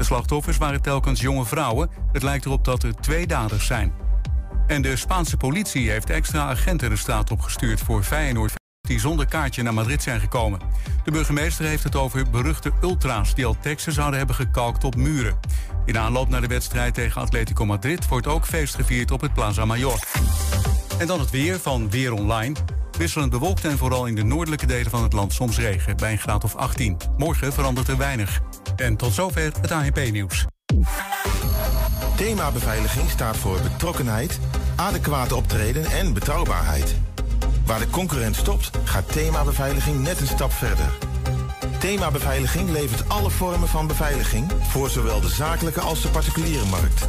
De slachtoffers waren telkens jonge vrouwen. Het lijkt erop dat er twee daders zijn. En de Spaanse politie heeft extra agenten de straat opgestuurd voor Feyenoord die zonder kaartje naar Madrid zijn gekomen. De burgemeester heeft het over beruchte ultra's die al teksten zouden hebben gekalkt op muren. In aanloop naar de wedstrijd tegen Atletico Madrid wordt ook feest gevierd op het Plaza Mayor. En dan het weer van Weer Online. Wisselend bewolkt en vooral in de noordelijke delen van het land soms regen bij een graad of 18. Morgen verandert er weinig. En tot zover het ANP-nieuws. Thema beveiliging staat voor betrokkenheid, adequate optreden en betrouwbaarheid. Waar de concurrent stopt, gaat Thema Beveiliging net een stap verder. Thema Beveiliging levert alle vormen van beveiliging voor zowel de zakelijke als de particuliere markt.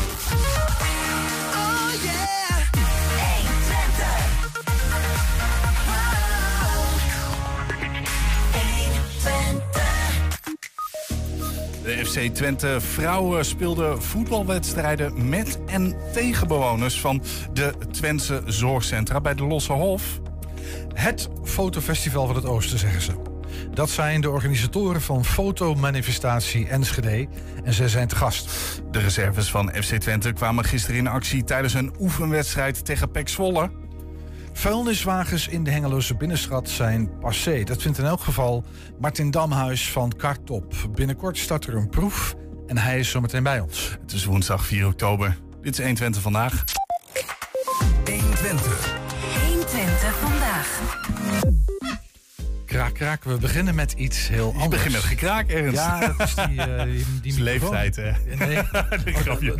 De FC Twente vrouwen speelden voetbalwedstrijden met en tegen bewoners van de Twentse zorgcentra bij de Losse Hof. Het fotofestival van het Oosten, zeggen ze. Dat zijn de organisatoren van Fotomanifestatie Enschede en zij zijn te gast. De reserves van FC Twente kwamen gisteren in actie tijdens een oefenwedstrijd tegen PEC Zwolle. Vuilniswagens in de Hengeloze binnenstad zijn passé. Dat vindt in elk geval Martin Damhuis van Kartop. Binnenkort start er een proef en hij is zometeen bij ons. Het is woensdag 4 oktober. Dit is 120 vandaag. 120. 120 vandaag. Kraak, kraak. We beginnen met iets heel anders. Ik begin met gekraak, Ernst. Ja, dat is die, uh, die, die is leeftijd, hè? Nee,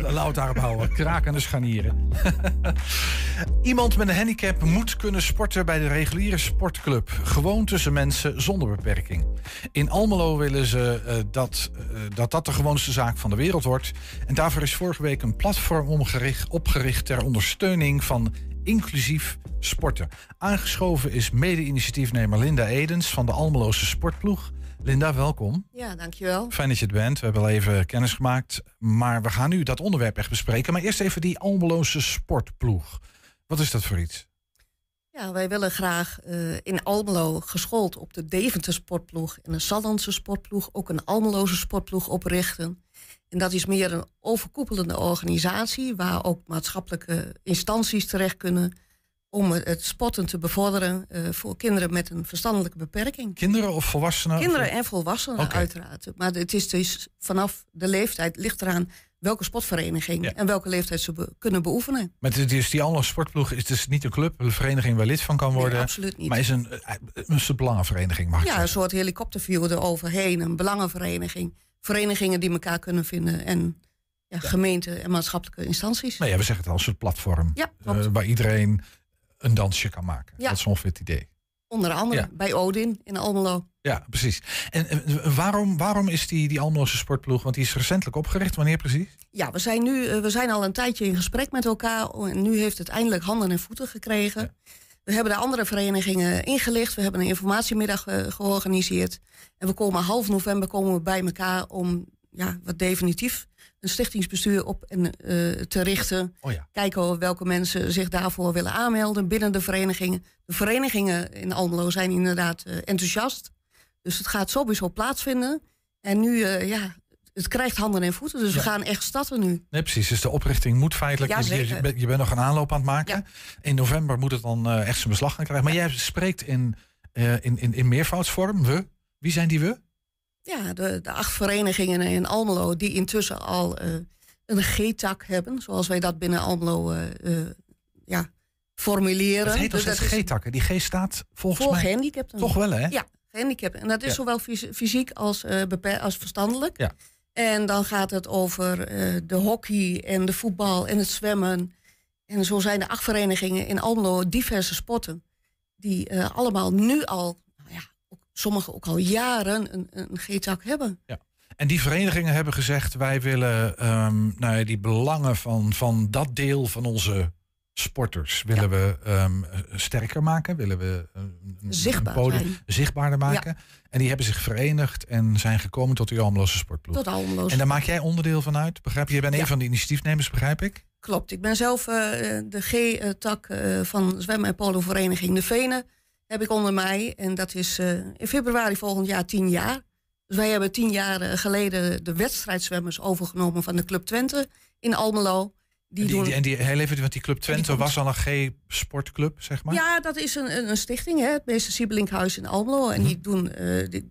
laat daarop houden. Kraken en scharnieren. Iemand met een handicap moet kunnen sporten bij de reguliere sportclub. Gewoon tussen mensen zonder beperking. In Almelo willen ze uh, dat, uh, dat dat de gewoonste zaak van de wereld wordt. En daarvoor is vorige week een platform omgericht, opgericht ter ondersteuning van inclusief sporten. Aangeschoven is mede-initiatiefnemer Linda Edens van de Almeloze Sportploeg. Linda, welkom. Ja, dankjewel. Fijn dat je het bent. We hebben al even kennis gemaakt. Maar we gaan nu dat onderwerp echt bespreken. Maar eerst even die Almeloze Sportploeg. Wat is dat voor iets? Ja, wij willen graag uh, in Almelo geschoold op de Deventer Sportploeg en de Sallandse Sportploeg ook een Almeloze Sportploeg oprichten. En dat is meer een overkoepelende organisatie waar ook maatschappelijke instanties terecht kunnen om het sporten te bevorderen uh, voor kinderen met een verstandelijke beperking. Kinderen of volwassenen? Kinderen en volwassenen okay. uiteraard. Maar het is dus vanaf de leeftijd ligt eraan welke sportvereniging ja. en welke leeftijd ze be kunnen beoefenen. Maar is die andere sportploeg is dus niet een club, een vereniging waar lid van kan worden. Nee, absoluut niet. Maar is een, een, een belangenvereniging, mag ik Ja, zeggen. een soort helikopterview eroverheen, een belangenvereniging. Verenigingen die elkaar kunnen vinden en ja, ja. gemeenten en maatschappelijke instanties. Nou ja, we zeggen het al, een soort platform. Ja, uh, waar iedereen een dansje kan maken. Dat is ongeveer het idee. Onder andere bij Odin in Almelo. Ja, precies. En, en waarom, waarom is die, die Almeloze sportploeg? Want die is recentelijk opgericht. Wanneer precies? Ja, we zijn nu we zijn al een tijdje in gesprek met elkaar. En nu heeft het eindelijk handen en voeten gekregen. Ja. We hebben de andere verenigingen ingelicht. We hebben een informatiemiddag uh, georganiseerd. En we komen half november komen we bij elkaar om ja, wat definitief een stichtingsbestuur op en, uh, te richten. Oh ja. Kijken welke mensen zich daarvoor willen aanmelden binnen de verenigingen. De verenigingen in Almelo zijn inderdaad uh, enthousiast. Dus het gaat sowieso plaatsvinden. En nu, uh, ja, het krijgt handen en voeten. Dus ja. we gaan echt starten nu. Nee, precies. Dus de oprichting moet feitelijk... Ja, je, je, bent, je, bent nog een aanloop aan het maken. Ja. In november moet het dan echt zijn beslag gaan krijgen. Maar jij spreekt in, in, in, in meervoudsvorm. We? Wie zijn die we? Ja, de, de acht verenigingen in Almelo die intussen al uh, een G-tak hebben, zoals wij dat binnen Almelo ja, formuleren. Het heet als dus G-takken. Die G staat volgens voor mij... gehandicapten. Toch wel, hè? Ja, gehandicapten. En dat is Ja. zowel fys- fysiek als, uh, als verstandelijk. Ja. En dan gaat het over uh, de hockey en de voetbal en het zwemmen. En zo zijn er acht verenigingen in Almelo diverse sporten. Die uh, allemaal nu al, nou ja, ook, sommigen ook al jaren een, een G-tak hebben. En die verenigingen hebben gezegd: wij willen um, nou ja, die belangen van, van dat deel van onze sporters willen we ehm, sterker maken? Willen we eh, een, een Zichtbaar podium zichtbaarder maken? En die hebben zich verenigd en zijn gekomen tot die Almeloze sportploeg. Tot Almeloos. En daar maak jij onderdeel van uit, begrijp je? Je bent Ja. een van de initiatiefnemers, begrijp ik? Klopt. Ik ben zelf eh, de G-tak eh, van zwem- en polovereniging De Venen. Heb ik onder mij. En dat is in februari volgend jaar tien jaar. Dus wij hebben tien jaar geleden de wedstrijdzwemmers overgenomen van de Club Twente in Almelo. Die, En die, en die, heel even, want die Club Twente was al een G-sportclub, zeg maar? Ja, dat is een, een, een stichting, hè, het Meester Siebelinkhuis in Almelo. En die doen eh, die-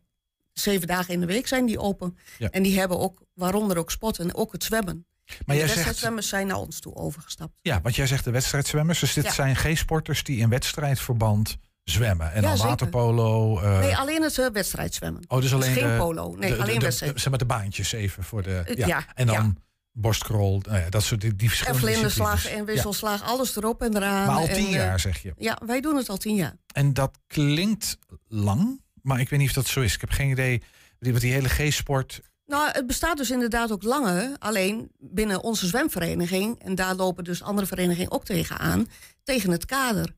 zeven dagen in de week zijn die open. Ja. En die hebben ook, waaronder ook sport en ook het zwemmen. Maar de jij zegt, wedstrijdzwemmers zijn naar ons toe overgestapt. ja, want jij zegt de wedstrijdzwemmers. Dus dit Ja. zijn G-sporters die in wedstrijdverband zwemmen. En Ja, dan zeker. waterpolo. eh, Nee, alleen het eh, wedstrijdzwemmen. oh, dus alleen geen de, polo. Nee, de- alleen de- wedstrijd. Zeg maar de baantjes even voor de. Ja. en dan. Borstkrol, nou ja, dat soort die, die En verschillende vlinderslag en wisselslag, alles erop en eraan. Maar al En, tien eh, jaar zeg je. Ja, wij doen het al tien jaar. En dat klinkt lang, maar ik weet niet of dat zo is. Ik heb geen idee. Die, wat die hele G-sport. Nou, het bestaat dus inderdaad ook langer. Alleen binnen onze zwemvereniging, en daar lopen dus andere verenigingen ook tegenaan, tegen het kader.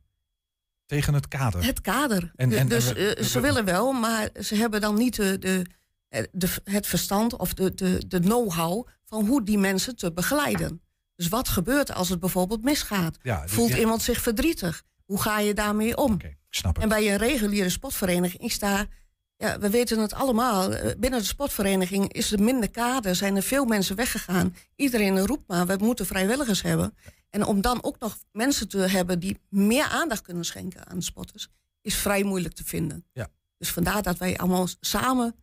tegen het kader. Het kader. En- en- dus en we- eh, ze willen wel, maar ze hebben dan niet de, de, de, het verstand of de, de, de know-how van hoe die mensen te begeleiden. Dus wat gebeurt als het bijvoorbeeld misgaat? Ja, die- Voelt ja. iemand zich verdrietig? Hoe ga je daarmee om? Snap. En bij een reguliere sportvereniging is daar, ja, we weten het allemaal, eh, binnen de sportvereniging is er minder kader, zijn er veel mensen weggegaan. Iedereen roept maar, we moeten vrijwilligers hebben. En om dan ook nog mensen te hebben die meer aandacht kunnen schenken aan de sporters, is vrij moeilijk te vinden. Ja. Dus vandaar dat wij allemaal samen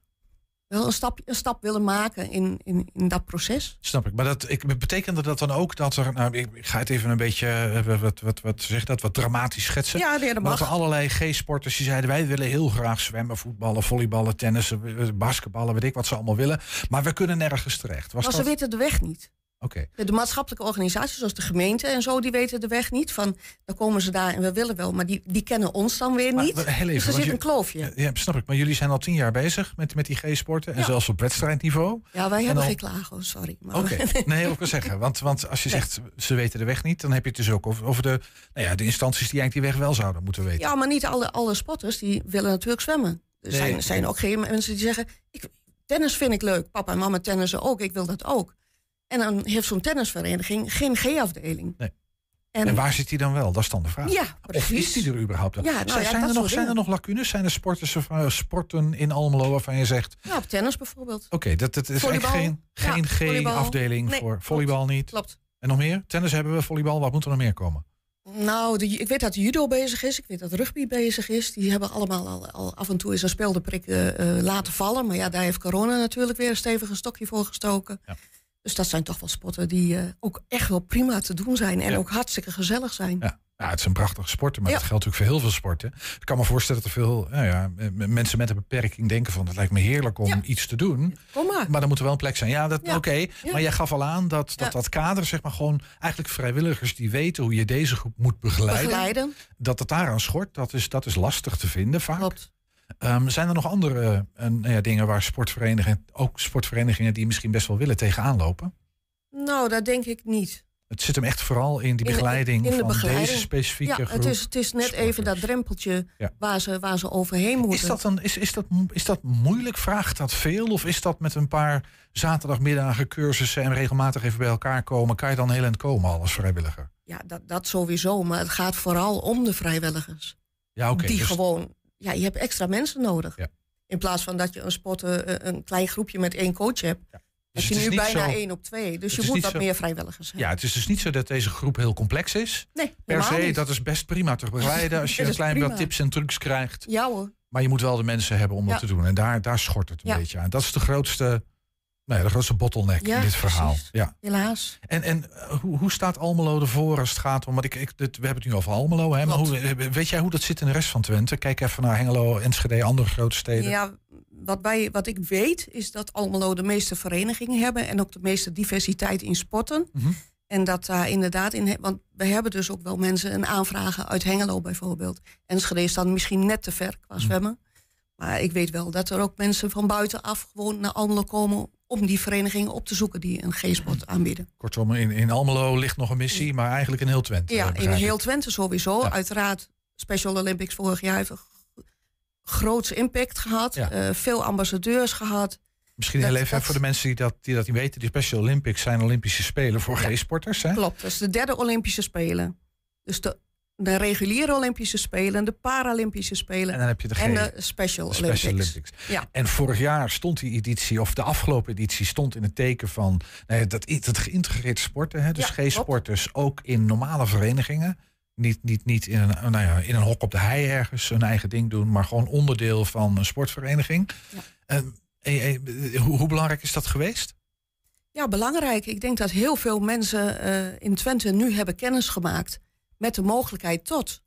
wel een stap, een stap willen maken in, in, in dat proces. Snap ik. Maar dat, ik, betekende dat dan ook dat er. Nou, ik, ik ga het even een beetje. eh, Wat, wat, wat, zeg dat? Wat dramatisch schetsen. Ja, nee, dat dat er allerlei G-sporters die zeiden: wij willen heel graag zwemmen, voetballen, volleyballen, tennissen, eh, basketballen, weet ik wat ze allemaal willen. Maar we kunnen nergens terecht. Was Maar dat? ze weten de weg niet. Oké. De maatschappelijke organisaties, zoals de gemeente en zo, die weten de weg niet. Van, dan komen ze daar en we willen wel, maar die, die kennen ons dan weer Maar, niet. maar heel even, dus er zit een je- kloofje. Ja, snap ik. Maar jullie zijn al tien jaar bezig met, met die G-sporten. En Ja. zelfs op wedstrijdniveau. Ja, wij hebben geen klagen, sorry. Maar Oké, nee, ik wil zeggen. Want, want als je Nee. zegt ze weten de weg niet, dan heb je het dus ook over, over de, nou ja, de instanties die eigenlijk die weg wel zouden moeten weten. Ja, maar niet alle, alle spotters die willen natuurlijk zwemmen. Er Nee. zijn, zijn ook geen mensen die zeggen... Ik, tennis vind ik leuk, papa en mama tennissen ook, ik wil dat ook. En dan heeft zo'n tennisvereniging geen G-afdeling. Nee. En, En waar zit die dan wel? Dat is dan de vraag. Ja, Of precies. is die er überhaupt? Ja, nou zijn, ja, zijn, er nog, zijn er nog lacunes? Zijn er sporters of eh, sporten in Almelo waarvan je zegt... Ja, op tennis bijvoorbeeld. Oké, dat, dat is Volleybal. eigenlijk geen, geen Ja. G-afdeling Nee, voor klopt. volleybal niet. Klopt. En nog meer? Tennis hebben we, volleybal. Wat moet er nog meer komen? Nou, de, ik weet dat judo bezig is. Ik weet dat rugby bezig is. Die hebben allemaal al, al af en toe eens een speeldenprik eh, eh, laten vallen. Maar ja, daar heeft corona natuurlijk weer een stevig stokje voor gestoken. Ja. Dus dat zijn toch wel sporten die eh, ook echt wel prima te doen zijn. En Ja. ook hartstikke gezellig zijn. Ja. Ja, het een prachtige sport, maar Ja. dat geldt natuurlijk voor heel veel sporten. Ik kan me voorstellen dat er veel nou ja, mensen met een beperking denken van... het lijkt me heerlijk om Ja. iets te doen. Kom maar. Maar dan moet er wel een plek zijn. Ja, dat, oké. Maar jij gaf al aan dat dat, dat kader, zeg maar gewoon... eigenlijk vrijwilligers die weten hoe je deze groep moet begeleiden... Begeleiden. dat het daaraan schort, dat is, dat is lastig te vinden vaak. Klopt. Ehm, zijn er nog andere eh, nou ja, dingen waar sportverenigingen... ook sportverenigingen die misschien best wel willen tegenaan lopen? Nou, dat denk ik niet. Het zit hem echt vooral in die In de- begeleiding in de van begeleiding. deze specifieke Ja, groep. het is, het is net even dat drempeltje Ja. waar, ze, waar ze overheen moeten. Is dat, dan, is, is, dat, is dat moeilijk? Vraagt dat veel? Of is dat met een paar zaterdagmiddagen cursussen en regelmatig even bij elkaar komen? Kan je dan heel eind komen als vrijwilliger? Ja, dat, dat sowieso. Maar het gaat vooral om de vrijwilligers. Ja, oké. die dus- gewoon, ja, je hebt extra mensen nodig. Ja. In plaats van dat je een sport, eh, een klein groepje met één coach hebt. dus heb het je nu bijna zo- één op twee. Dus het je moet wat zo- meer vrijwilligers hebben. Ja, het is dus niet zo dat deze groep heel complex is. nee, Per se, niet. dat is best prima te begeleiden als je een klein wat tips en trucs krijgt. Ja hoor. Maar je moet wel de mensen hebben om dat Ja. te doen. En daar, daar schort het een beetje aan. Dat is de grootste, ja, de grootste bottleneck Ja, in dit verhaal. precies. Ja. Helaas. En, en eh, hoe, hoe staat Almelo ervoor als het gaat om... Want ik, ik, dit, we hebben het nu over Almelo. Hè, maar hoe, eh, weet jij hoe dat zit in de rest van Twente? Kijk even naar Hengelo, Enschede, andere grote steden. Ja, wat, wij, wat ik weet is dat Almelo de meeste verenigingen hebben. En ook de meeste diversiteit in sporten. Mhm. En dat daar inderdaad in... Want we hebben dus ook wel mensen een aanvragen uit Hengelo bijvoorbeeld. Enschede is dan misschien net te ver qua Mhm. zwemmen. Maar ik weet wel dat er ook mensen van buitenaf gewoon naar Almelo komen... om die verenigingen op te zoeken die een G-sport aanbieden. Kortom, in, in Almelo ligt nog een missie, maar eigenlijk in heel Twente. Ja, in heel Twente sowieso. Ja. Uiteraard, Special Olympics vorig jaar heeft een grootse impact gehad. Ja. eh, veel ambassadeurs gehad. Misschien heel even dat- voor de mensen die dat, die dat niet weten. Die Special Olympics zijn Olympische Spelen voor G-sporters. hè? Klopt, dat is de derde Olympische Spelen. Dus de, de reguliere Olympische Spelen, de Paralympische Spelen En dan heb je de, G, en de Special, Olympics. Olympics. Ja. En vorig jaar stond die editie, of de afgelopen editie, stond in het teken van nou ja, dat, dat geïntegreerd sporten. Hè? Dus Ja. G-sporters ook in normale verenigingen. Niet, niet, niet in, een, nou ja, in een hok op de hei ergens hun eigen ding doen, maar gewoon onderdeel van een sportvereniging. Eh, eh, hoe, hoe belangrijk is dat geweest? Ja, belangrijk. Ik denk dat heel veel mensen eh, in Twente nu hebben kennis gemaakt met de mogelijkheid tot.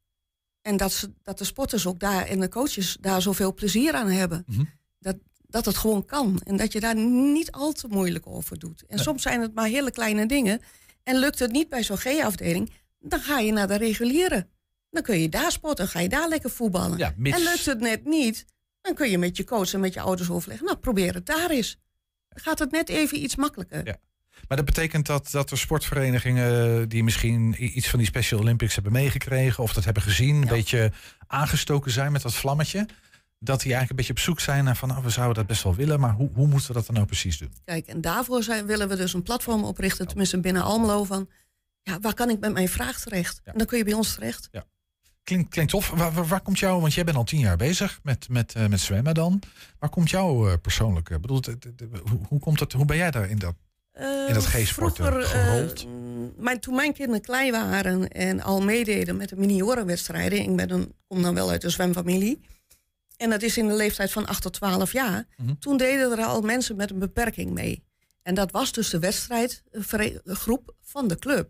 En dat, ze, dat de sporters ook daar en de coaches daar zoveel plezier aan hebben. Mhm. Dat, dat het gewoon kan. En dat je daar niet al te moeilijk over doet. En soms zijn het maar hele kleine dingen. En lukt het niet bij zo'n G-afdeling, dan ga je naar de reguliere. Dan kun je daar sporten, ga je daar lekker voetballen. Ja, En lukt het net niet, dan kun je met je coach en met je ouders overleggen. Nou, probeer het daar eens. Dan gaat het net even iets makkelijker. Ja. Maar dat betekent dat, dat er sportverenigingen die misschien iets van die Special Olympics hebben meegekregen of dat hebben gezien, een Ja. beetje aangestoken zijn met dat vlammetje. Dat die eigenlijk een beetje op zoek zijn naar van nou, we zouden dat best wel willen, maar hoe, hoe moeten we dat dan nou precies doen? Kijk, en daarvoor zijn, willen we dus een platform oprichten, tenminste binnen Almelo, van ja, waar kan ik met mijn vraag terecht? Ja. En dan kun je bij ons terecht. Klinkt, klinkt tof. Waar, waar, waar komt jou, want jij bent al tien jaar bezig met, met, eh, met zwemmen dan. Waar komt jou eh, persoonlijk, eh, bedoel, hoe, hoe, komt het, hoe ben jij daar in dat? Eh, In dat G-sporten gerold? toen mijn kinderen klein waren en al meededen met de miniorenwedstrijden, ik ben een, kom dan wel uit de zwemfamilie. En dat is in de leeftijd van 8 tot 12 jaar. Mhm. Toen deden er al mensen met een beperking mee. En dat was dus de wedstrijdgroep van de club.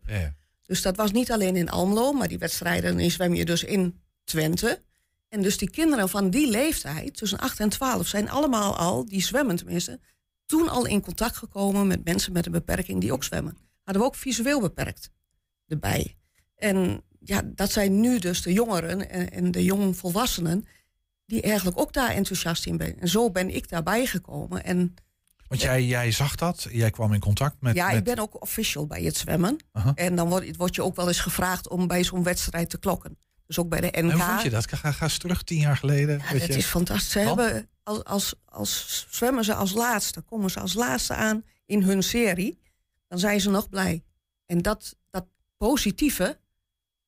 Dus dat was niet alleen in Almelo, maar die wedstrijden die zwem je dus in Twente. En dus die kinderen van die leeftijd, tussen 8 en 12, zijn allemaal al, die zwemmen tenminste, toen al in contact gekomen met mensen met een beperking die ook zwemmen. Hadden we ook visueel beperkt erbij. En ja, dat zijn nu dus de jongeren en, en de jongvolwassenen die eigenlijk ook daar enthousiast in zijn. En zo ben ik daarbij gekomen. En Want jij, jij zag dat, jij kwam in contact met. ja, met ik ben ook official bij het zwemmen. En dan word, word je ook wel eens gevraagd om bij zo'n wedstrijd te klokken. Dus ook bij de NK. En hoe vond je dat? Ga, ga eens terug, tien jaar geleden. Ja, dat je. is fantastisch. Ze hebben als, als, als zwemmen ze als laatste, komen ze als laatste aan in hun serie, dan zijn ze nog blij. En dat, dat positieve,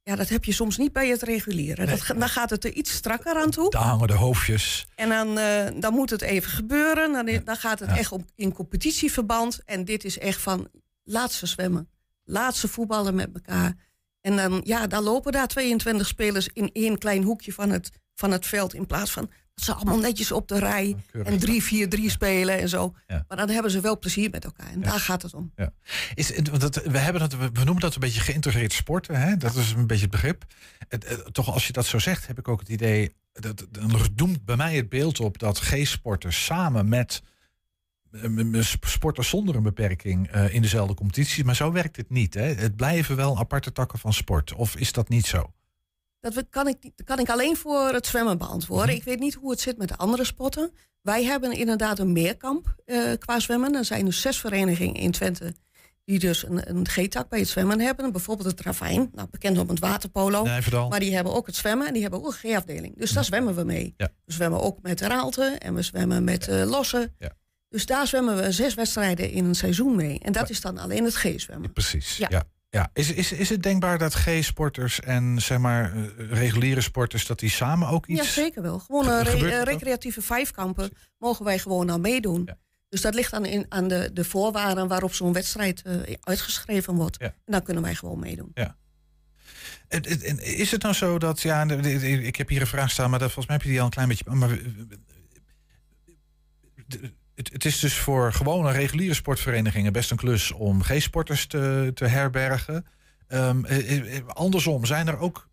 ja, dat heb je soms niet bij het reguliere. Dat, ga- dan gaat het er iets strakker aan toe. Daar hangen de hoofdjes. En dan, eh, dan moet het even gebeuren. Dan, dan gaat het Ja. echt om, in competitieverband. En dit is echt van laatste zwemmen. Laatste voetballen met elkaar. En dan, ja, dan lopen daar 22 spelers in één klein hoekje van het, van het veld. In plaats van dat ze allemaal netjes op de rij en 3-4-3 spelen en zo. Ja. Maar dan hebben ze wel plezier met elkaar. En Ja. daar gaat het om. Is, het- want dat, we, hebben dat, we noemen dat een beetje geïntegreerd sporten. Hè? Dat is een beetje het begrip. Het, eh, toch als je dat zo zegt, heb ik ook het idee. Dat, dan doemt bij mij het beeld op dat G-sporters samen met sporters zonder een beperking eh, in dezelfde competities. Maar zo werkt het niet. Hè? Het blijven wel aparte takken van sport. Of is dat niet zo? Dat kan ik, kan ik alleen voor het zwemmen beantwoorden. Mhm. Ik weet niet hoe het zit met de andere sporten. Wij hebben inderdaad een meerkamp eh, qua zwemmen. Er zijn dus zes verenigingen in Twente die dus een, een G-tak bij het zwemmen hebben. Bijvoorbeeld het Ravijn, nou, bekend om het waterpolo. Maar die hebben ook het zwemmen en die hebben ook een G-afdeling. Dus daar zwemmen we mee. Ja. We zwemmen ook met Raalte en we zwemmen met eh Lossen. Ja. Dus daar zwemmen we zes wedstrijden in een seizoen mee. En dat is dan alleen het G-zwemmen. Precies. Ja. Ja. Ja. Is, is, is het denkbaar dat G-sporters en zeg maar eh, reguliere sporters dat die samen ook iets Ja, zeker wel. Gewoon Ge- een re- eh, recreatieve vijfkampen mogen wij gewoon aan meedoen. Ja. Dus dat ligt dan in, aan de, de voorwaarden waarop zo'n wedstrijd eh, uitgeschreven wordt. Ja. En dan kunnen wij gewoon meedoen. En- en- en Is het nou zo dat, ja, ik heb hier een vraag staan, maar dat, volgens mij heb je die al een klein beetje. Maar de- het, het is dus voor gewone reguliere sportverenigingen best een klus om G-sporters te, te herbergen. Ehm, eh, eh, andersom, zijn er ook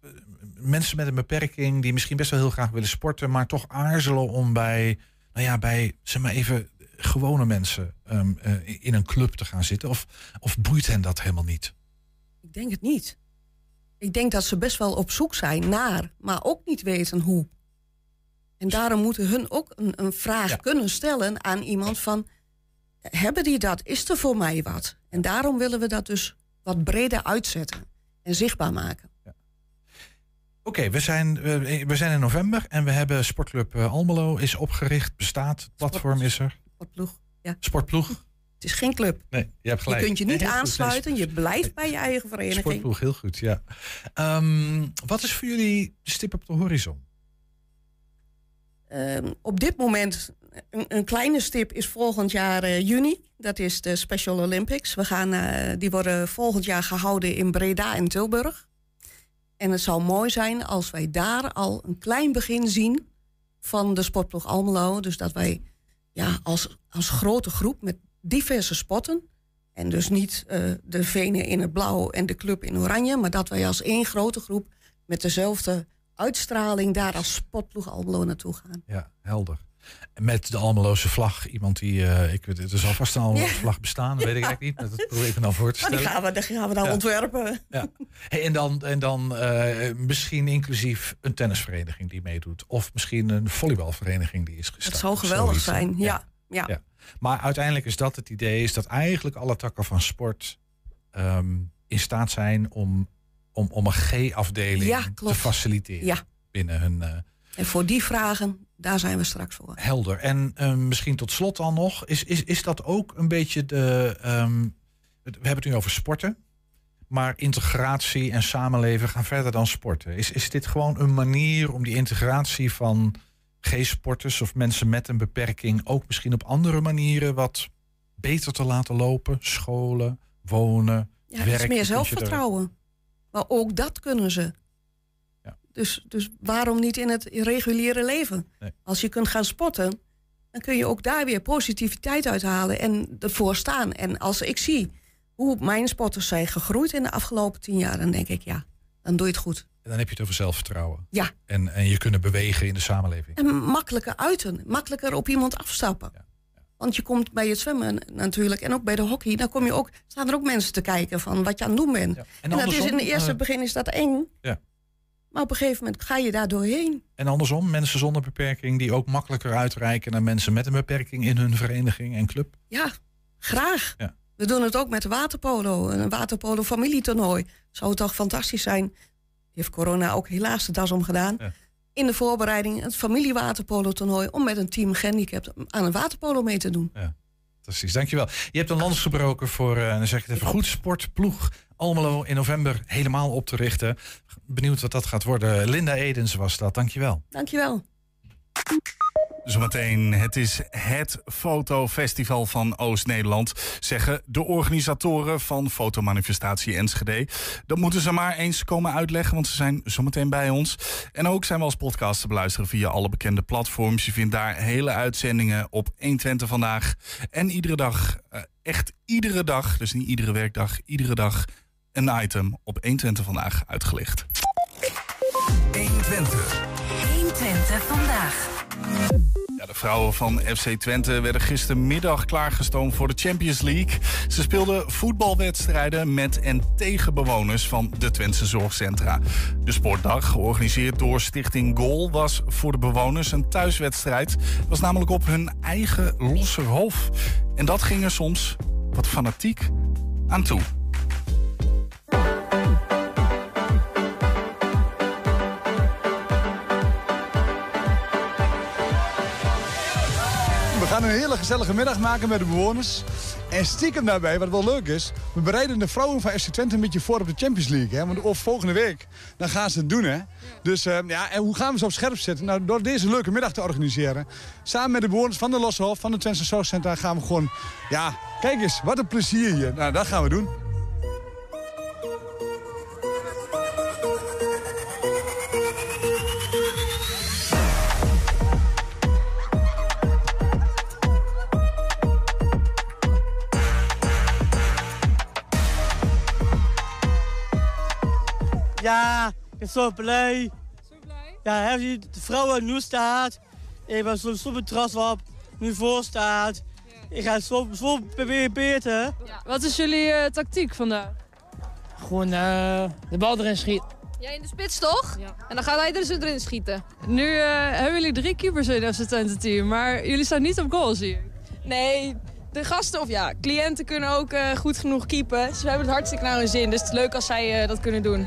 eh, mensen met een beperking die misschien best wel heel graag willen sporten, maar toch aarzelen om bij, nou ja, bij, zeg maar even, gewone mensen ehm, eh, in een club te gaan zitten? Of, of boeit hen dat helemaal niet? Ik denk het niet. Ik denk dat ze best wel op zoek zijn naar, maar ook niet weten hoe. En daarom moeten hun ook een, een vraag Ja. kunnen stellen aan iemand van... hebben die dat? Is er voor mij wat? En daarom willen we dat dus wat breder uitzetten en zichtbaar maken. Oké, we, zijn, we zijn in november en we hebben Sportclub eh, Almelo is opgericht, bestaat, platform is er. Sportploeg. Ja. Sportploeg? Het is geen club. Nee, je hebt gelijk. Je kunt je niet goed. aansluiten, je blijft bij je eigen vereniging. Sportploeg, heel goed, ja. Ehm, wat is voor jullie de stip op de horizon? Ehm, op dit moment, een, een kleine stip is volgend jaar eh, juni. Dat is de Special Olympics. We gaan, eh, die worden volgend jaar gehouden in Breda en Tilburg. En het zou mooi zijn als wij daar al een klein begin zien van de sportploeg Almelo. Dus dat wij ja, als, als grote groep met diverse sporten. En dus niet eh, de Venen in het blauw en de club in oranje. Maar dat wij als één grote groep met dezelfde uitstraling daar als sportploeg Almelo naartoe gaan. Ja, helder. Met de Almeloze vlag. Iemand die, eh, ik weet het, er zal vast een Almeloze vlag bestaan, dat weet ik eigenlijk niet. Dat probeer ik me dan voor te Maar die stellen. gaan we, die gaan we dan Ja. ontwerpen. Ja. Hey, en dan, en dan eh, misschien inclusief een tennisvereniging die meedoet. Of misschien een volleybalvereniging die is gestart. Dat zou geweldig zijn. Ja. Ja. Ja. Maar uiteindelijk is dat het idee, is dat eigenlijk alle takken van sport ehm, in staat zijn om, om, om een G-afdeling Ja, te faciliteren Ja. binnen hun eh, En voor die vragen, daar zijn we straks voor. helder. En ehm, misschien tot slot dan nog, is, is, is dat ook een beetje de. ehm, we hebben het nu over sporten. Maar integratie en samenleven gaan verder dan sporten. Is, is dit gewoon een manier om die integratie van G-sporters of mensen met een beperking ook misschien op andere manieren wat beter te laten lopen? Scholen, wonen, Ja, het werk. is je meer er- zelfvertrouwen. Maar ook dat kunnen ze. Ja. Dus, dus waarom niet in het reguliere leven? Nee. Als je kunt gaan sporten, dan kun je ook daar weer positiviteit uithalen en ervoor staan. En als ik zie hoe mijn sporters zijn gegroeid in de afgelopen tien jaar, dan denk ik ja, dan doe je het goed. En dan heb je het over zelfvertrouwen. Ja. En, en je kunnen bewegen in de samenleving. En makkelijker uiten, makkelijker op iemand afstappen. Ja, Want je komt bij het zwemmen natuurlijk en ook bij de hockey, dan kom je ook, staan er ook mensen te kijken van wat je aan het doen bent. Ja. En, dat is in het eerste eh, begin is dat eng. Ja. Maar op een gegeven moment ga je daar doorheen. En andersom, mensen zonder beperking die ook makkelijker uitreiken naar mensen met een beperking in hun vereniging en club. Ja, graag. Ja. We doen het ook met waterpolo, een waterpolo familietoernooi. Zou toch fantastisch zijn. Heeft corona ook helaas de das om gedaan. Ja. In de voorbereiding het familiewaterpolo toernooi om met een team gehandicapt aan een waterpolo mee te doen. Precies, dankjewel. Je hebt een lans gebroken voor, eh, dan zeg ik het even goed, sportploeg Almelo in november helemaal op te richten. Benieuwd wat dat gaat worden. Linda Edens was dat, dankjewel. Dankjewel. Zometeen, het is het fotofestival van Oost-Nederland, zeggen de organisatoren van Fotomanifestatie Enschede. Dat moeten ze maar eens komen uitleggen, want ze zijn zometeen bij ons. En ook zijn we als podcast te beluisteren via alle bekende platforms. Je vindt daar hele uitzendingen op 120 vandaag. En iedere dag, eh, echt iedere dag, dus niet iedere werkdag, iedere dag een item op 120 vandaag uitgelicht. 120 vandaag. De vrouwen van FC Twente werden gistermiddag klaargestoomd voor de Champions League. Ze speelden voetbalwedstrijden met en tegen bewoners van de Twentse zorgcentra. De sportdag, georganiseerd door Stichting Goal, was voor de bewoners een thuiswedstrijd. Was namelijk op hun eigen Losserhof. En dat ging er soms wat fanatiek aan toe. Gaan een hele gezellige middag maken met de bewoners. En stiekem daarbij, wat wel leuk is... we bereiden de vrouwen van FC Twente een beetje voor op de Champions League. Hè? Want of volgende week, dan gaan ze het doen. Hè? Dus eh, ja, en hoe gaan we ze op scherp zetten? Nou, door deze leuke middag te organiseren. Samen met de bewoners van de Lossenhof, van de Twente Zorgcentra... gaan we gewoon, ja, kijk eens, wat een plezier hier. Nou, dat gaan we doen. Ja, ik ben zo blij. Zo blij? Ja, heb je de vrouwen nu staat. Ik ben zo, zo betrast op, nu voor staat. Ik ga zo, zo weer beter. Wat is jullie eh, tactiek vandaag? Gewoon eh, de bal erin schieten. Jij in de spits toch? Ja. En dan gaat hij er zo erin schieten. Nu eh, hebben jullie drie keepers in het Twente team, maar jullie staan niet op goal zie ik. Nee, de gasten, of ja, cliënten kunnen ook eh, goed genoeg keepen. Dus we hebben het hartstikke naar hun zin. Dus het is leuk als zij dat kunnen doen.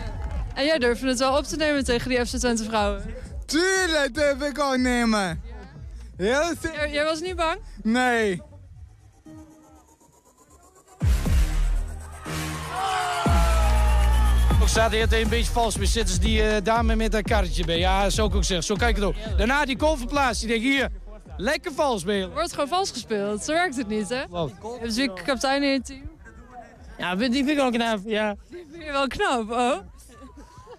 En jij durft het wel op te nemen tegen die FC Twente vrouwen? Tuurlijk durf ik ook nemen. Heel jij, jij was niet bang? Nee. Ik staat hier een beetje vals met zitten die uh, dame met een karretje bij. Ja, zo kan ik zeggen. Zo kijk het ook. Daarna die goal verplaatst. Die denk hier, lekker vals spelen. Wordt gewoon vals gespeeld. Zo werkt het niet, hè? Wat? Ze een kapitein in het team? Ja, die vind ik wel knap, ja. Die vind je wel knap, oh.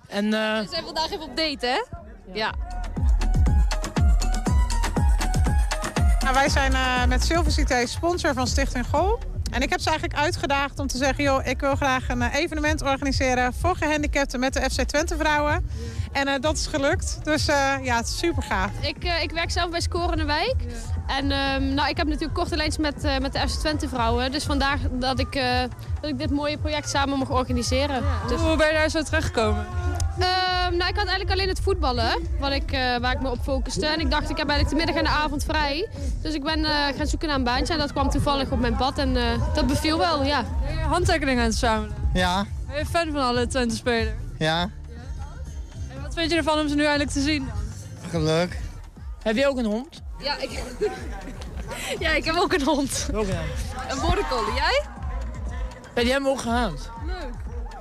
En, uh... We zijn vandaag even op date, hè? Ja. Nou, wij zijn uh, met Silver City sponsor van Stichting Goal. En ik heb ze eigenlijk uitgedaagd om te zeggen... joh, ik wil graag een evenement organiseren voor gehandicapten met de FC Twente vrouwen. En uh, dat is gelukt. Dus uh, ja, het is super gaaf. Ik, uh, ik werk zelf bij Scorende Wijk. En um, nou, ik heb natuurlijk korte lijns met, met de FC Twente vrouwen. Dus vandaar dat ik, dat ik dit mooie project samen mag organiseren. Ja. Dus... Hoe ben je daar zo terechtgekomen? Um, nou, ik had eigenlijk alleen het voetballen, wat ik, waar ik me op focuste. En ik dacht, ik heb eigenlijk de middag en de avond vrij. Dus ik ben gaan zoeken naar een baantje en dat kwam toevallig op mijn pad. En dat beviel wel, ja. Handtekeningen aan het verzamelen? Ja. Ben je fan van alle Twente-spelers? Ja. Wat vind je ervan om ze nu eindelijk te zien? Geluk. Heb je ook een hond? Ja, ik, ja, ik heb ook een hond. Ook een Een border collie. Jij? Ja, die hebben we ook gehaald. Leuk.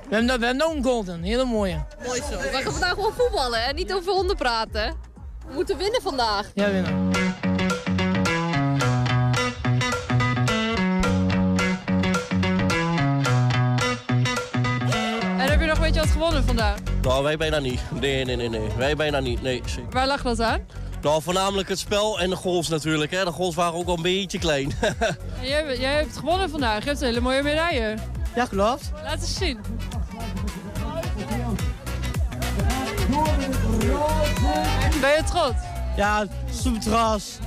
We hebben, we hebben ook een golden, hele mooie. Mooi zo. We gaan vandaag gewoon voetballen en niet over honden praten. We moeten winnen vandaag. Ja, winnen. En heb je nog een beetje wat gewonnen vandaag? Nou, wij bijna niet. Nee, nee, nee, nee. Wij bijna niet. Nee, zeker. Waar lag dat aan? Nou, voornamelijk het spel en de goals natuurlijk. Hè. De goals waren ook wel een beetje klein. jij, jij hebt gewonnen vandaag. Je hebt een hele mooie medaille. Ja, klopt. Laat eens zien. Ben je trots? Ja, super trots.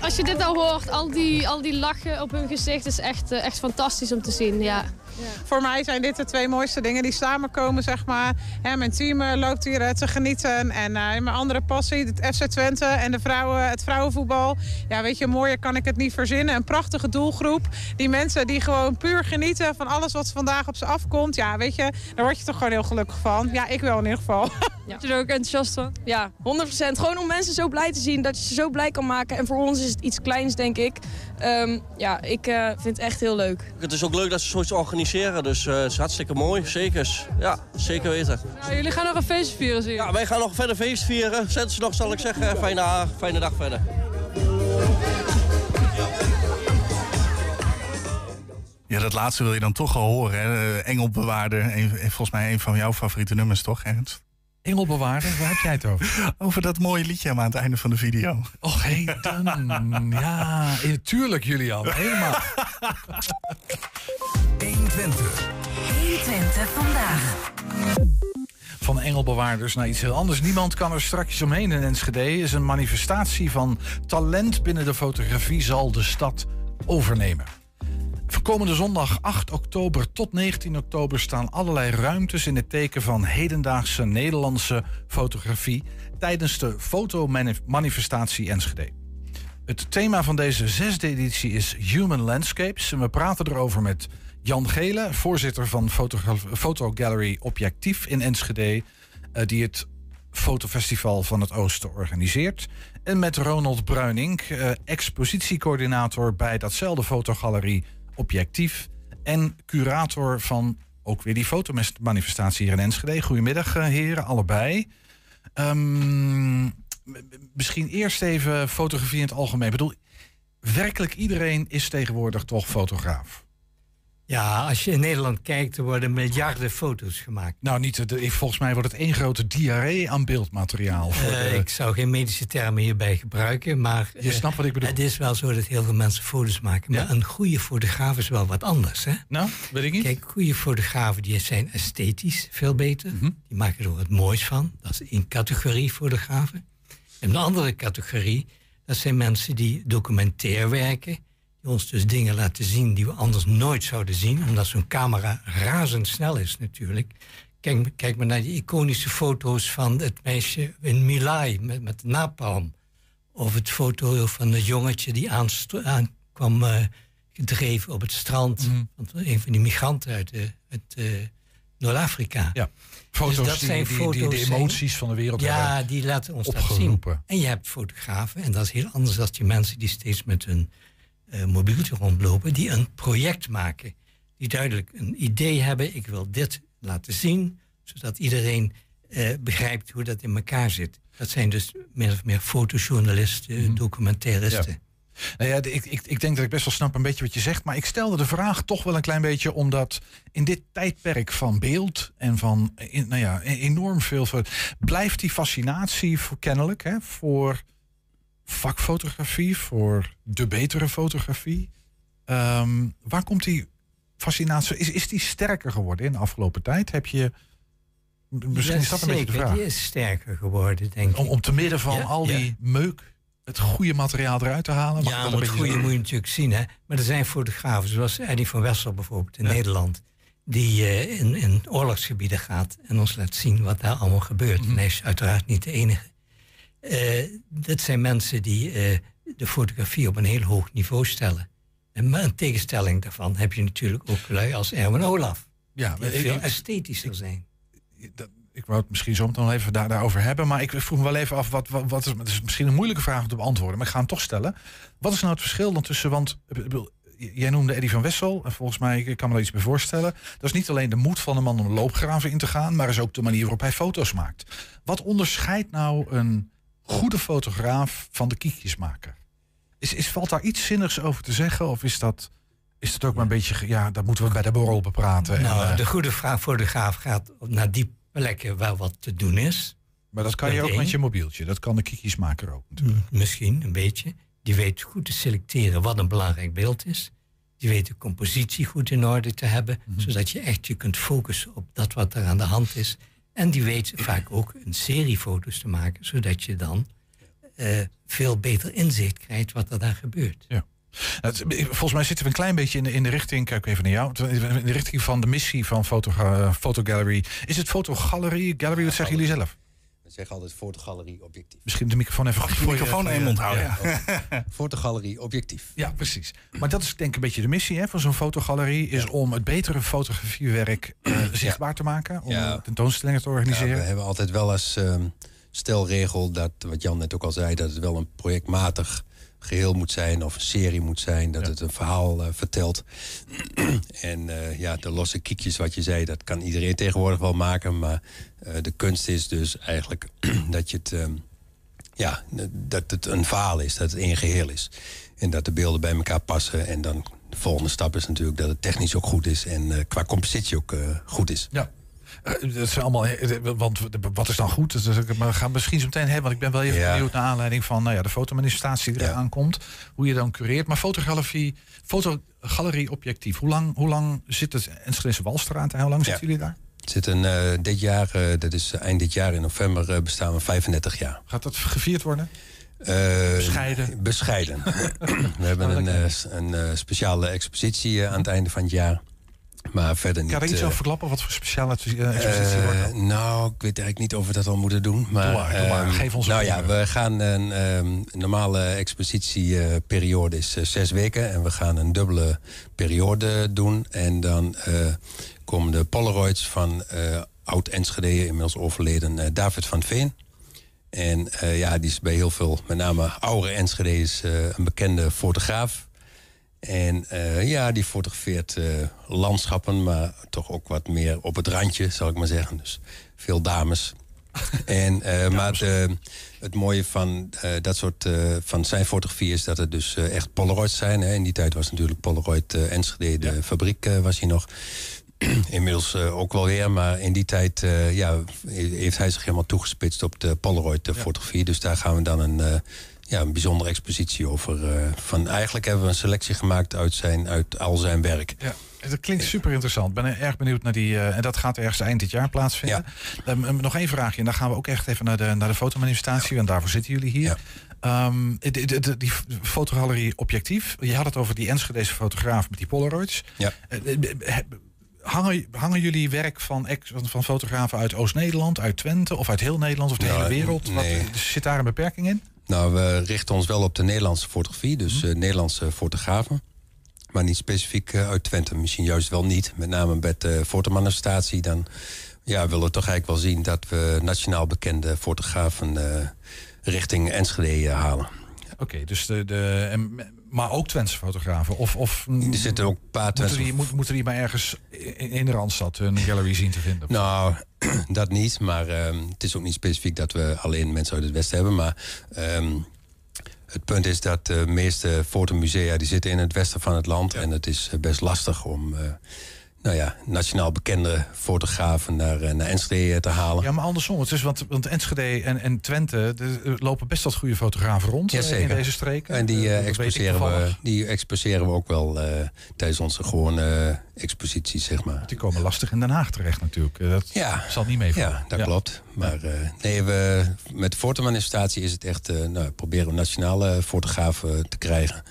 Als je dit nou hoort, al die, al die lachen op hun gezicht is echt, uh, echt fantastisch om te zien. Ja. Ja. Voor mij zijn dit de twee mooiste dingen die samenkomen, zeg maar. Hè, mijn team uh, loopt hier uh, te genieten. En uh, mijn andere passie, het FC Twente en de vrouwen, het vrouwenvoetbal. Ja, weet je, mooier kan ik het niet verzinnen. Een prachtige doelgroep. Die mensen die gewoon puur genieten van alles wat vandaag op ze afkomt. Ja, weet je, daar word je toch gewoon heel gelukkig van. Ja, ik wel in ieder geval. Ja. Word je er ook enthousiast van? Ja, 100%. Gewoon om mensen zo blij te zien, dat je ze zo blij kan maken. En voor ons is het iets kleins, denk ik. Um, ja, ik vind het echt heel leuk. Het is ook leuk dat ze zoiets organiseren, dus uh, het is hartstikke mooi. Zeker. Ja, zeker weten. Nou, jullie gaan nog een feest vieren, zie je? Ja, wij gaan nog verder feest vieren. Zet ze nog, zal ik zeggen. Fijne, fijne dag verder. Ja, dat laatste wil je dan toch al horen. Hè? Engelbewaarder, een, volgens mij een van jouw favoriete nummers, toch, Ernst? Engelbewaarder, waar heb jij het over? Over dat mooie liedje aan het einde van de video. Och, heden. Ja, tuurlijk, Julian. Helemaal. 120. 120 vandaag. Van engelbewaarders naar iets heel anders. Niemand kan er straks omheen in Enschede. Is een manifestatie van talent binnen de fotografie zal de stad overnemen. Komende zondag 8 oktober tot 19 oktober staan allerlei ruimtes in het teken van hedendaagse Nederlandse fotografie tijdens de fotomanifestatie Enschede. Het thema van deze zesde editie is Human Landscapes. En we praten erover met Jan Gele, voorzitter van Fotogallery Objectief in Enschede, uh, die het fotofestival van het Oosten organiseert. En met Ronald Bruining, uh, expositiecoördinator bij datzelfde fotogalerie Objectief en curator van ook weer die fotomanifestatie hier in Enschede. Goedemiddag uh, heren, allebei. Um, misschien eerst even fotografie in het algemeen. Ik bedoel, werkelijk iedereen is tegenwoordig toch fotograaf. Ja, als je in Nederland kijkt, er worden miljarden foto's gemaakt. Nou, niet de, volgens mij wordt het één grote diarree aan beeldmateriaal. Voor uh, de... Ik zou geen medische termen hierbij gebruiken, maar... Je uh, snapt wat ik bedoel. Het is wel zo dat heel veel mensen foto's maken. Maar een goede fotograaf is wel wat anders, hè? Nou, weet ik niet. Kijk, goede fotografen die zijn esthetisch veel beter. Mm -hmm. Die maken er wat moois van. Dat is één categorie fotografen. En de andere categorie, dat zijn mensen die documentair werken die ons dus dingen laten zien die we anders nooit zouden zien, omdat zo'n camera razendsnel is natuurlijk. Kijk, kijk maar naar die iconische foto's van het meisje in Milai met, met napalm. Of het foto van het jongetje die aan kwam uh, gedreven op het strand. Want een van die migranten uit, eh, uit eh, Noord-Afrika. Ja, foto's Dus dat die- zijn die- die foto's de zijn- emoties van de wereld Ja, die laten ons dat zien. opgeroepen. En je hebt fotografen, en dat is heel anders dan die mensen die steeds met hun mobieltje rondlopen, die een project maken. Die duidelijk een idee hebben, ik wil dit laten zien, zodat iedereen eh, begrijpt hoe dat in elkaar zit. Dat zijn dus meer of meer fotojournalisten, documentairisten. Mhm. Ja. Nou ja, ik, ik, ik denk dat ik best wel snap een beetje wat je zegt. Maar ik stelde de vraag toch wel een klein beetje omdat in dit tijdperk van beeld en van in, nou ja, e- enorm veel. Blijft die fascinatie voor kennelijk hè, voor vakfotografie, voor de betere fotografie. Ehm, waar komt die fascinatie? Is, is die sterker geworden in de afgelopen tijd? Heb je. Misschien is dat een beetje de vraag. Die is sterker geworden, denk ik. Om, om te midden van Ja, al ja. die meuk het goede materiaal eruit te halen. Ja, maar het goede moet je natuurlijk zien. Hè? Maar er zijn fotografen, zoals Eddie van Wessel bijvoorbeeld in Nederland, die eh, in, in oorlogsgebieden gaat en ons laat zien wat daar allemaal gebeurt. Mhm. En hij is uiteraard niet de enige. Eh, dat zijn mensen die eh, de fotografie op een heel hoog niveau stellen. En maar een tegenstelling daarvan heb je natuurlijk ook lui als Erwin Olaf. Ja, die veel ik- esthetischer zijn. Ik wou het misschien zo meteen nog even daar, daarover hebben. Maar ik vroeg me wel even af, wat, wat, wat is, het is misschien een moeilijke vraag om te beantwoorden. Maar ik ga hem toch stellen. Wat is nou het verschil dan tussen, want jij noemde Eddie van Wessel. En volgens mij, ik kan me er iets bij voorstellen. Dat is niet alleen de moed van een man om loopgraven in te gaan. Maar is ook de manier waarop hij foto's maakt. Wat onderscheidt nou een goede fotograaf van de kiekjesmaker? Is, is, valt daar iets zinnigs over te zeggen? Of is dat, is dat ook maar een beetje, ja, dat moeten we bij de borrel bepraten. En, Nou, eh, de goede vraag fotograaf gaat naar die plekken waar wat te doen is. maar dat kan je ook één. met je mobieltje. Dat kan de kiekjesmaker ook. Misschien een beetje. Die weet goed te selecteren wat een belangrijk beeld is. Die weet de compositie goed in orde te hebben, Mhm. zodat je echt je kunt focussen op dat wat er aan de hand is. En die weet vaak ook een serie foto's te maken, zodat je dan eh, veel beter inzicht krijgt wat er daar gebeurt. Ja. Nou, Volgens mij zitten we een klein beetje in de, in de richting, kijk even naar jou, in de richting van de missie van Foto, Fotogallery. Is het Fotogallery, Gallery, wat zeggen jullie zelf? We zeggen altijd fotogalerie objectief. Misschien de microfoon even goed de voor je- microfoon voor in je- je mond houden, Ja. Fotogalerie objectief. Ja, precies. Maar dat is denk ik een beetje de missie hè, van zo'n fotogalerie, is om het betere fotografiewerk eh, zichtbaar te maken, om Ja. tentoonstellingen te Ja, organiseren. we hebben altijd wel als ehm, stelregel dat, wat Jan net ook al zei, dat het wel een projectmatig geheel moet zijn of een serie moet zijn, dat het een verhaal eh, vertelt. en eh, ja, de losse kiekjes wat je zei, dat kan iedereen tegenwoordig wel maken, maar eh, de kunst is dus eigenlijk dat je het, ehm, ja, dat het een verhaal is, dat het één geheel is. En dat de beelden bij elkaar passen en dan de volgende stap is natuurlijk dat het technisch ook goed is en qua compositie ook goed is. Ja. Eh, Dat zijn allemaal, eh, want wat is dan goed? Dus, Maar we gaan misschien zo meteen hebben, want ik ben wel even Ja. benieuwd naar aanleiding van nou ja, de fotomanifestatie die eraan komt. Hoe je dan cureert. Maar fotogalerie, fotogalerie objectief. Hoe lang, hoe lang zit het Enschedeze Walstraat en hoe lang zitten jullie daar? Het zitten eh, dit jaar, dat is eind dit jaar in november, bestaan we 35 jaar. Gaat dat gevierd worden? Bescheiden. Bescheiden. we hebben een, een speciale expositie aan het einde van het jaar. Maar verder niet. Kan daar iets eh, over verklappen? Wat voor speciale eh, expositie eh, wordt dat? nou, ik weet eigenlijk niet of we dat al moeten doen. Maar, Doe maar, doe maar. ehm, Geef ons een Nou ja, we gaan een ehm, normale expositieperiode is eh, zes weken. En we gaan een dubbele periode doen. En dan eh, komen de Polaroids van eh, oud-Enschede, inmiddels overleden eh, David van Veen. En eh, ja, die is bij heel veel, met name oude Enschede's, eh een bekende fotograaf. En eh, ja, die fotografeert eh, landschappen, maar toch ook wat meer op het randje, zal ik maar zeggen. Dus veel dames. en, eh, maar het, het mooie van dat soort van zijn fotografie is dat het dus echt Polaroids zijn. Hè. In die tijd was natuurlijk Polaroid Enschede, de fabriek was hier nog. Inmiddels ook wel weer, maar in die tijd ja, heeft hij zich helemaal toegespitst op de Polaroid-fotografie. Dus daar gaan we dan een, ja, een bijzondere expositie over. eh, van, eigenlijk hebben we een selectie gemaakt uit, zijn, uit al zijn werk. Ja, dat klinkt super interessant. Ik ben erg benieuwd naar die. eh, en dat gaat ergens eind dit jaar plaatsvinden. Ehm, nog één vraagje. En dan gaan we ook echt even naar de, naar de fotomanifestatie. Want daarvoor zitten jullie hier. Ehm, de- de- de- die fotogalerie objectief. Je had het over die Enschedeze fotograaf met die Polaroids. Ja. Eh, Hangen, hangen jullie werk van, ex- van- fotografen uit Oost-Nederland, uit Twente of uit heel Nederland of de Nou, hele wereld? Wat, nee. zit daar een beperking in? Nou, we richten ons wel op de Nederlandse fotografie, dus eh, Nederlandse fotografen. Maar niet specifiek eh, uit Twente. Misschien juist wel niet. Met name met de fotomanifestatie. Dan ja, willen we toch eigenlijk wel zien dat we nationaal bekende fotografen eh, richting Enschede halen. Oké, dus de, de, en- maar ook Twentse fotografen? Of, of, Er zitten ook een paar moeten Twentse die, moet- moeten die maar ergens in, in de Randstad hun gallery zien te vinden? Nou, dat niet. Maar ehm, het is ook niet specifiek dat we alleen mensen uit het Westen hebben. Maar ehm, het punt is dat de meeste fotomusea die zitten in het westen van het land. En het is eh, best lastig om eh, nou ja, nationaal bekende fotografen naar, eh, naar Enschede te halen. Ja, maar andersom. Het is, want, want Enschede en, en Twente er lopen best wat goede fotografen rond eh, in deze streken. En die, Eh, eh, exposeren, we, die exposeren we ook wel eh, tijdens onze gewone eh, exposities, zeg maar. Die komen lastig in Den Haag terecht natuurlijk. Eh, Dat Ja. zal niet meevallen. Ja, dat klopt. Maar eh, nee, we, met de fotomanifestatie is het echt... eh, nou, proberen we nationale fotografen te krijgen.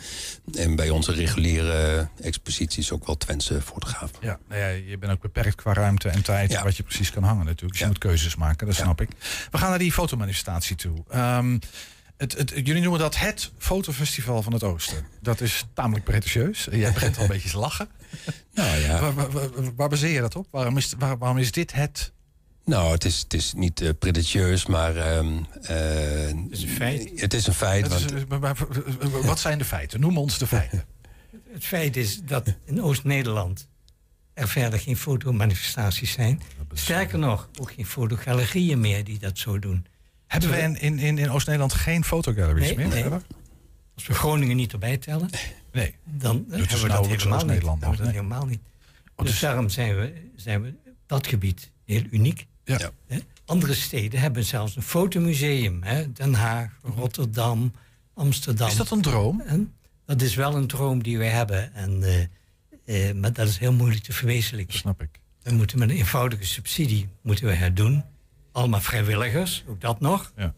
En bij onze reguliere exposities ook wel Twentse fotografen. Ja, nou ja, je bent ook beperkt qua ruimte en tijd wat je precies kan hangen natuurlijk. Dus je moet keuzes maken, dat snap ik. We gaan naar die fotomanifestatie toe. Ehm, het, het, jullie noemen dat het fotofestival van het Oosten. Dat is tamelijk pretentieus. Jij begint al een beetje te lachen. Nou ja. Waar, waar, waar- waar baseer je dat op? Waarom is, waar- waarom is dit het? Nou, het is, het is niet eh, pretentieus, maar... ehm, eh, het is een feit. Het is een feit. Is- want- maar- maar- wat zijn de feiten? Noem ons de feiten. Het feit is dat in Oost-Nederland er verder geen fotomanifestaties zijn. Sterker nog, ook geen fotogalerieën meer die dat zo doen. Hebben we in, in, in, in Oost-Nederland geen fotogalleries Nee, meer? nee. Als we Groningen niet erbij tellen, Nee. dan hebben we dat helemaal niet. Nog, dat nee. helemaal niet. Dus dus- daarom zijn we, zijn we dat gebied heel uniek. Ja. Hè? Andere steden hebben zelfs een fotomuseum. Hè? Den Haag, Rotterdam, Amsterdam. Is dat een droom? En dat is wel een droom die we hebben. En, eh, eh, maar dat is heel moeilijk te verwezenlijken. snap ik. We moeten met een eenvoudige subsidie moeten we herdoen. Allemaal vrijwilligers, ook dat nog. Ja.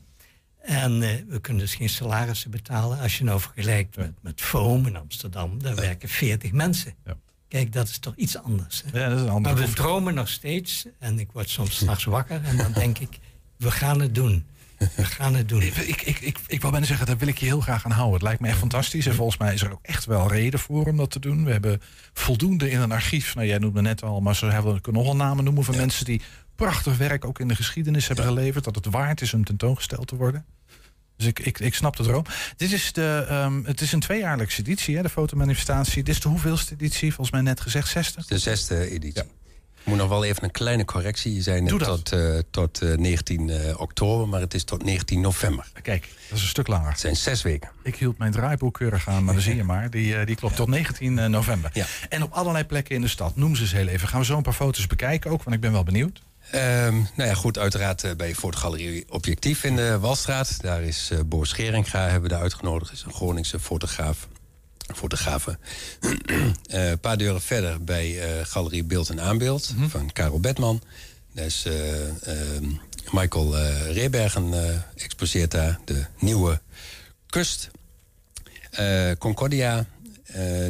En eh, we kunnen dus geen salarissen betalen. Als je nou vergelijkt met, met Foam in Amsterdam, daar werken 40 mensen. Kijk, dat is toch iets anders. Hè? Ja, dat is een andere maar we dromen nog steeds. En ik word soms s'nachts wakker en dan denk ik, we gaan het doen. We gaan het doen. Ik, ik, ik, ik, ik wou bijna zeggen, daar wil ik je heel graag aan houden. Het lijkt me echt fantastisch. En volgens mij is er ook echt wel reden voor om dat te doen. We hebben voldoende in een archief. Nou, jij noemde net al, maar ze hebben, we kunnen nog wel namen noemen van mensen die prachtig werk ook in de geschiedenis hebben geleverd. Dat het waard is om tentoongesteld te worden. Dus ik, ik, ik snap de droom. Dit is de, ehm, het is een tweejaarlijkse editie, hè, de fotomanifestatie. Dit is de hoeveelste editie? Volgens mij net gezegd 60. De zesde editie. Ik moet nog wel even een kleine correctie. Je zei net Doe dat. tot, eh, tot eh, 19 eh, oktober, maar het is tot 19 november. Kijk, dat is een stuk langer. Het zijn zes weken. Ik hield mijn draaiboek keurig aan, maar dan zie je maar. Die, eh, die klopt tot 19 november. En op allerlei plekken in de stad. Noem ze eens heel even. Gaan we zo een paar foto's bekijken ook, want ik ben wel benieuwd. Ehm, nou ja, goed, uiteraard eh, bij Fotogalerie Objectief in de Walstraat. Daar is eh Boris Scheringa, hebben we daar uitgenodigd. is een Groningse fotograaf. Fotografe. Eh, een paar deuren verder bij Galerie Beeld en Aanbeeld van Karel Bedman. Daar is eh, ehm, Michael Rebergen exposeert daar. De nieuwe kust. Concordia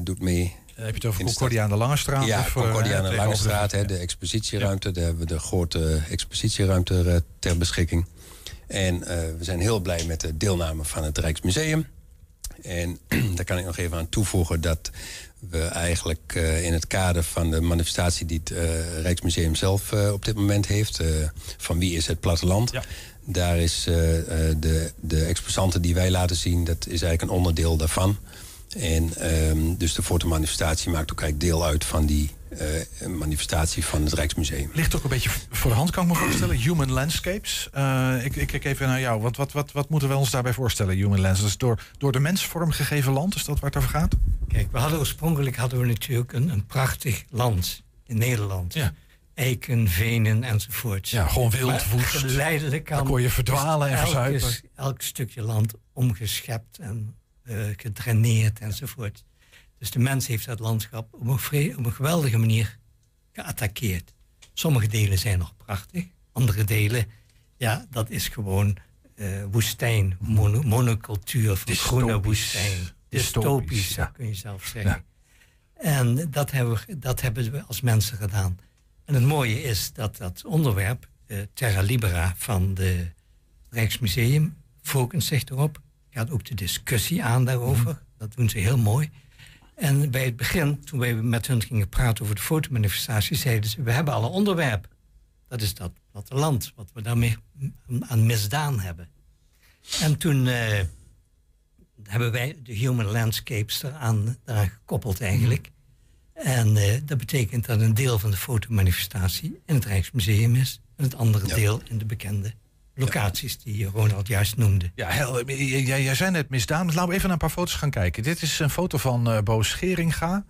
doet mee. Heb je het over de Concordia aan de Lange Straat? Ja, of, eh, Concordia aan de Lange Straat, hè, de expositieruimte. Daar hebben we de grote expositieruimte eh, ter beschikking. En eh, we zijn heel blij met de deelname van het Rijksmuseum. En daar kan ik nog even aan toevoegen dat we eigenlijk eh, in het kader van de manifestatie die het eh, Rijksmuseum zelf eh, op dit moment heeft, eh, van wie is het platteland, daar is eh, eh, de, de exposanten die wij laten zien, dat is eigenlijk een onderdeel daarvan. En ehm, dus de fotomanifestatie maakt ook eigenlijk deel uit van die eh, manifestatie van het Rijksmuseum. Ligt ook een beetje voor de hand, kan ik me voorstellen. Human Landscapes. Eh, ik, ik kijk even naar jou. Wat, wat, wat, wat moeten we ons daarbij voorstellen, Human Landscapes? Dat is door, door de mens vormgegeven land, is dat waar het over gaat? Kijk, we hadden oorspronkelijk hadden we natuurlijk een, een prachtig land in Nederland. Eiken, venen enzovoort. Ja, gewoon wild, woest. Geleidelijk aan kon je verdwalen en verzuipen. Elk stukje land omgeschept en gedraineerd enzovoort. Dus de mens heeft dat landschap op een, op een geweldige manier geattaqueerd. Sommige delen zijn nog prachtig, andere delen, ja, dat is gewoon eh, woestijn, mono- monocultuur van groene woestijn. Dystopisch, Dystopisch, ja. dat kun je zelf zeggen. En dat hebben, we, dat hebben we als mensen gedaan. En het mooie is dat dat onderwerp, eh, Terra Libera van de Rijksmuseum, focust zich erop. Gaat ook de discussie aan daarover. Dat doen ze heel mooi. En bij het begin, toen wij met hun gingen praten over de fotomanifestatie, zeiden ze: We hebben al een onderwerp. Dat is dat platteland, wat we daarmee aan misdaan hebben. En toen eh, hebben wij de human landscapes eraan, eraan gekoppeld eigenlijk. En eh, dat betekent dat een deel van de fotomanifestatie in het Rijksmuseum is. En het andere deel in de bekende locaties die Ronald juist noemde. Ja, Hel, jij, jij zei net misdaan. Dus laten we even naar een paar foto's gaan kijken. Dit is een foto van eh Bo Scheringa.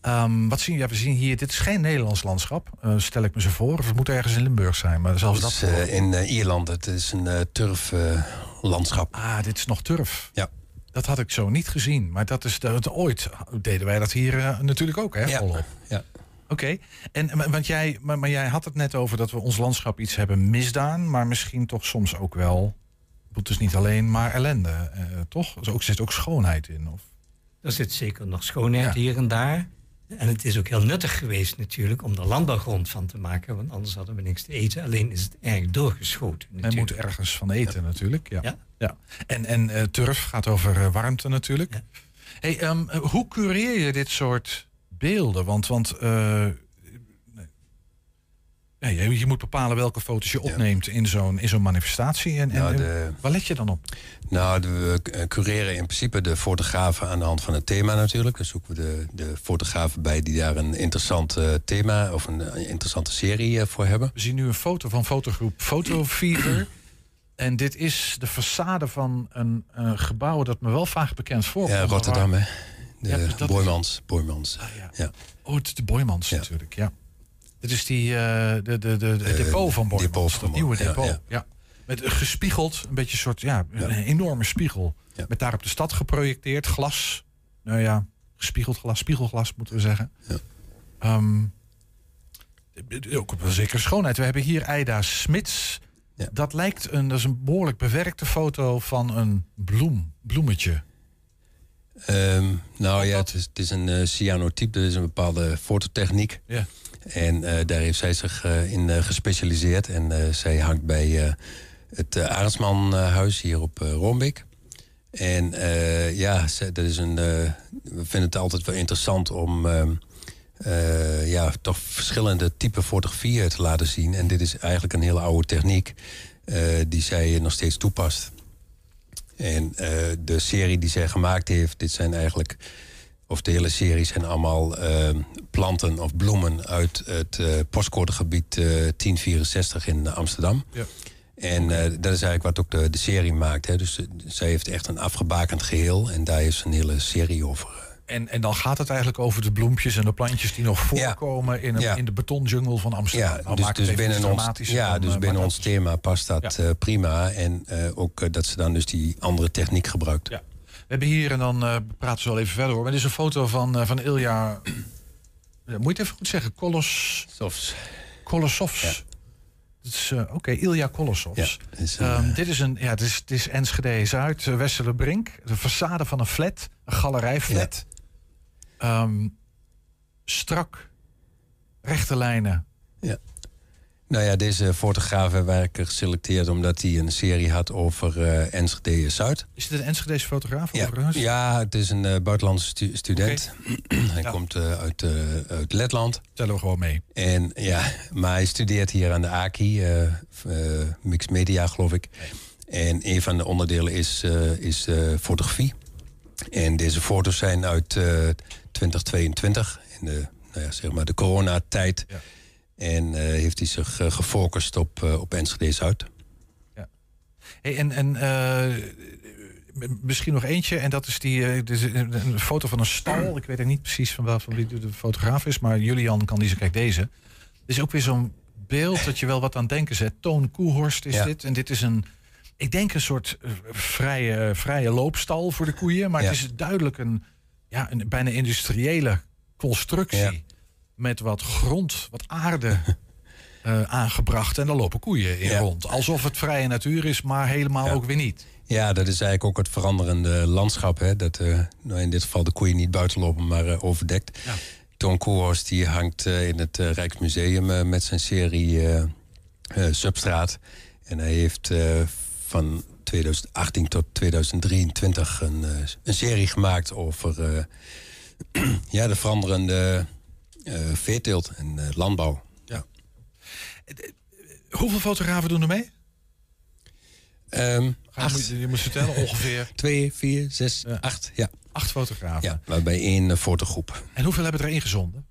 Ehm, wat zien we? Ja, we zien hier, dit is geen Nederlands landschap, eh, stel ik me zo voor. Of het moet ergens in Limburg zijn, maar zelfs Het dat... is, eh, in Ierland, het is een eh, turflandschap. ah, dit is nog turf. Ja. Dat had ik zo niet gezien. Maar dat is dat, ooit deden wij dat hier natuurlijk ook, hè? Ja. Volop. Ja. Oké. En maar- want jij, maar, maar jij had het net over dat we ons landschap iets hebben misdaan, maar misschien toch soms ook wel. Het is niet alleen maar ellende, eh, toch? Er ook, zit ook schoonheid in. Of? Er zit zeker nog schoonheid hier en daar. En het is ook heel nuttig geweest natuurlijk om er landbouwgrond van te maken. Want anders hadden we niks te eten. Alleen is het erg doorgeschoten. Men natuurlijk. moet ergens van eten natuurlijk. Ja. Ja. Ja. En, en eh, turf gaat over eh, warmte natuurlijk. Hey, ehm, eh, hoe cureer je dit soort beelden? Want, want eh, nee. Ja, je, je moet bepalen welke foto's je opneemt in zo'n in zo'n manifestatie. En, Nou, en de- waar let je dan op? Nou, de- we eh, cureren in principe de fotografen aan de hand van het thema natuurlijk. Dan zoeken we de, de fotografen bij die daar een interessant eh, thema of een, interessante serie voor hebben. We zien nu een foto van fotogroep Fotofever. En dit is de façade van een gebouw dat me wel vaak bekend voorkomt. Ja, Rotterdam, hè? De Ja, dat is- Boymans. Boymans. ja. ja. Oh, het is de Boymans natuurlijk, ja. Dit is die, eh, de, de, de, de Eh, depot van Boymans, depot van dat nieuwe ja, depot. Ja, ja. Met gespiegeld, een beetje een soort, ja, een enorme spiegel. Met daar op de stad geprojecteerd, glas. Nou ja, gespiegeld glas, spiegelglas moeten we zeggen. Ehm, ook op een zekere schoonheid. We hebben hier Aida Smits. Dat lijkt een, dat is een behoorlijk bewerkte foto van een bloem, bloemetje. Ehm, nou ja, het is, het is een eh, cyanotype, dat is een bepaalde fototechniek. Ja. En eh, daar heeft zij zich eh, in gespecialiseerd. En zij hangt bij het Arendsmanhuis hier op Roombeek. En ja, dat is een, we vinden het altijd wel interessant om ehm, eh, ja, toch verschillende typen fotografieën te laten zien. En dit is eigenlijk een hele oude techniek die zij nog steeds toepast. En eh, de serie die zij gemaakt heeft, dit zijn eigenlijk, of de hele serie zijn allemaal eh, planten of bloemen uit het eh postcodegebied eh 1064 in Amsterdam. Ja. En eh, dat is eigenlijk wat ook de, de serie maakt. Hè. Dus eh, zij heeft echt een afgebakend geheel en daar heeft ze een hele serie over. En, en dan gaat het eigenlijk over de bloempjes en de plantjes die nog voorkomen in, een, Ja. in de betonjungle van Amsterdam. Ja, Nou, dus, dus binnen ons, ja, dus eh, binnen ons thema past dat eh, prima. En eh, ook dat ze dan dus die andere techniek gebruikt. Ja. We hebben hier, en dan praten we wel even verder hoor. Maar dit is een foto van, van Ilja. Ja, moet je het even goed zeggen? Kolosovs. Het is, eh, Oké, Ilja Kolosovs. Ja, is Ehm, dit is een, ja, het is, het is Enschede Zuid, uh, Westerlebrink. De façade van een flat, een galerijflat. Ehm, strak, rechte lijnen. Ja. Nou ja, deze fotograaf hebben geselecteerd omdat hij een serie had over eh Enschede Zuid. Is dit een Enschedese fotograaf? Ja, overigens? ja, het is een eh, buitenlandse stu- student. hij Ja. komt eh, uit, uit Letland. Tellen we gewoon mee. En ja, maar hij studeert hier aan de AKI, Mixed Media geloof ik. En een van de onderdelen is, is fotografie. En deze foto's zijn uit 2022, in de, nou ja, zeg maar de coronatijd. En eh, heeft hij zich eh, gefocust op, eh, op Enschede Zuid. Hey, en en misschien nog eentje. En dat is die is een, foto van een stal. Ik weet er niet precies van, wel, van wie de fotograaf is. Maar Julian kan die zo. Kijk, deze. Dit is ook weer zo'n beeld dat je wel wat aan denken zet. Toon Koehorst is Ja. dit. En dit is een. Ik denk een soort vrije, vrije loopstal voor de koeien. Maar het Ja. is duidelijk een, ja, een bijna industriële constructie. Ja. Met wat grond, wat aarde eh, aangebracht. En daar lopen koeien in Ja. rond. Alsof het vrije natuur is, maar helemaal ook weer niet. Ja, dat is eigenlijk ook het veranderende landschap. Hè? Dat nou in dit geval de koeien niet buiten lopen, maar eh, overdekt. Ja. Toon Koerhorst die hangt in het Rijksmuseum met zijn serie Substraat. En hij heeft van 2018 tot 2023 een, eh, een serie gemaakt over, eh, ja, de veranderende uh, veeteelt en landbouw. Ja. Hoeveel fotografen doen er mee? Um, acht. Je, je moet vertellen, ongeveer. Twee, vier, zes, ja. acht. Ja. Acht fotografen. Ja, maar bij één fotogroep. En hoeveel hebben er ingezonden?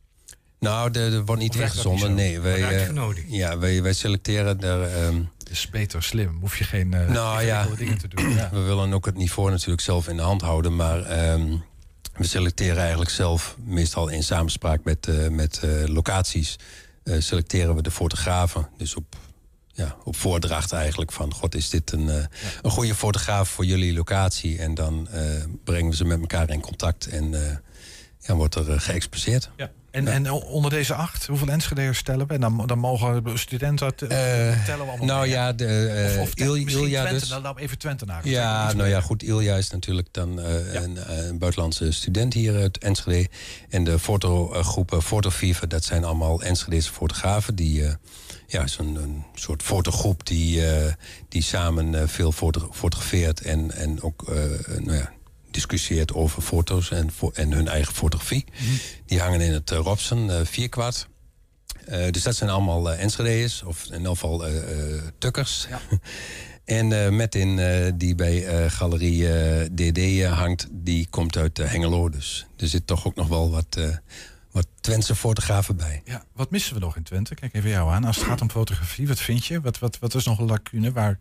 Nou, er wordt niet ingezonden. Nee, wij, uh, ja, wij, wij selecteren er. Um, is beter slim. Hoef je geen uh, nou, ja, dingen te doen. Ja. We willen ook het niveau natuurlijk zelf in de hand houden. Maar um, we selecteren eigenlijk zelf, meestal in samenspraak met, uh, met uh, locaties, selecteren we de fotografen. Dus op, ja, op voordracht eigenlijk van... God, is dit een, ja. een goede fotograaf voor jullie locatie? En dan brengen we ze met elkaar in contact en ja, wordt er geëxposeerd. Ja. En, ja. en onder deze acht, hoeveel Enschede'ers stellen we? En dan, dan mogen studenten uh, tellen we allemaal Nou mee, ja, de, uh, of, of Il, Ilja Twente, dus. Dan even Twente naar. Ja, nou ja, goed. Ilja is natuurlijk dan uh, ja. een, een, buitenlandse student hier uit Enschede. En de fotogroepen Fotovive, dat zijn allemaal Enschedese fotografen... die ja, zo'n een soort fotogroep die, die samen veel foto fotografeert... en, en ook nou ja, discussieert over foto's en, en hun eigen fotografie. Mm -hmm. Die hangen in het uh, Robson uh, vierkwart. Uh, dus dat zijn allemaal uh, Enschede's, of in ieder geval tukkers. Ja. en met in die bij Galerie DD hangt, die komt uit Hengelo. Dus er zit toch ook nog wel wat, wat Twentse fotografen bij. Ja, wat missen we nog in Twente? Kijk even jou aan. Als het gaat om fotografie, wat vind je? Wat, wat, wat is nog een lacune waar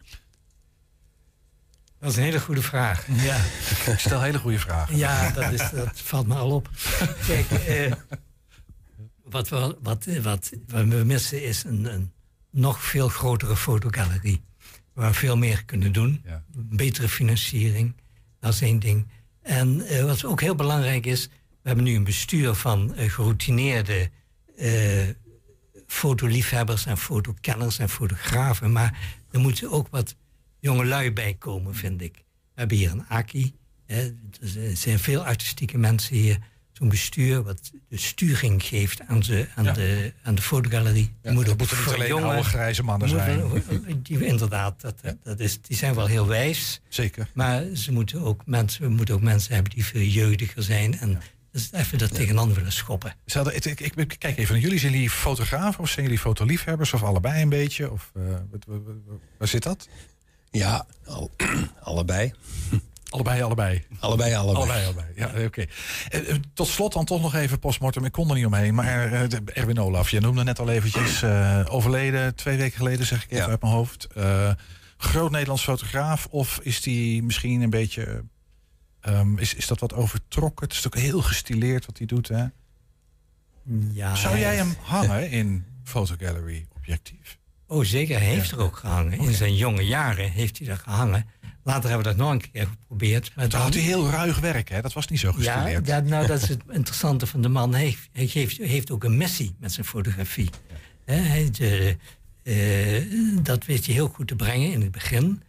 dat is een hele goede vraag. Ja, ik stel hele goede vragen. Ja, dat, is, dat valt me al op. Kijk, eh, wat, we, wat, wat, wat we missen is een, een nog veel grotere fotogalerie. Waar we veel meer kunnen doen. Ja. Betere financiering, dat is één ding. En uh, wat ook heel belangrijk is, we hebben nu een bestuur van uh, geroutineerde uh, fotoliefhebbers en fotokenners en fotografen. Maar er moeten ook wat jonge lui bij komen, vind ik. We hebben hier een Aki. Hè. Er zijn veel artistieke mensen hier. Zo'n bestuur wat de sturing geeft aan, ze, aan, ja. de, aan de fotogalerie. Ja, moet ook moeten niet alleen jongen, oude grijze mannen zijn. Die, inderdaad, dat, ja. dat is, die zijn wel heel wijs. Zeker. Maar ze moeten ook mensen, we moeten ook mensen hebben die veel jeugdiger zijn. En dus even dat tegenaan willen schoppen. Er, ik, ik, ik, kijk even jullie. Zijn jullie fotografen of zijn jullie fotoliefhebbers? Of allebei een beetje? Of, uh, waar zit dat? Ja, al, allebei. Allebei, allebei. Allebei, allebei. Allebei, allebei. Ja, oké. Okay. Uh, tot slot dan toch nog even postmortem. Ik kon er niet omheen. Maar uh, Erwin Olaf, je noemde net al eventjes uh, overleden. Twee weken geleden zeg ik even ja. uit mijn hoofd. groot Nederlands fotograaf. Of is die misschien een beetje... Um, is, is dat wat overtrokken? Het is ook heel gestileerd wat hij doet, hè? Ja, Zou jij hem hangen in Fotogallery Objectief? Oh, zeker. Hij heeft ja. er ook gehangen. In zijn jonge jaren heeft hij er gehangen. Later hebben we dat nog een keer geprobeerd. Maar toen had hij heel ruig werk, hè? Dat was niet zo gestileerd. Ja, dat, nou, dat is het interessante van de man. Hij, hij heeft, heeft, ook een missie met zijn fotografie. Ja. Hij, de, uh, dat weet hij heel goed te brengen in het begin.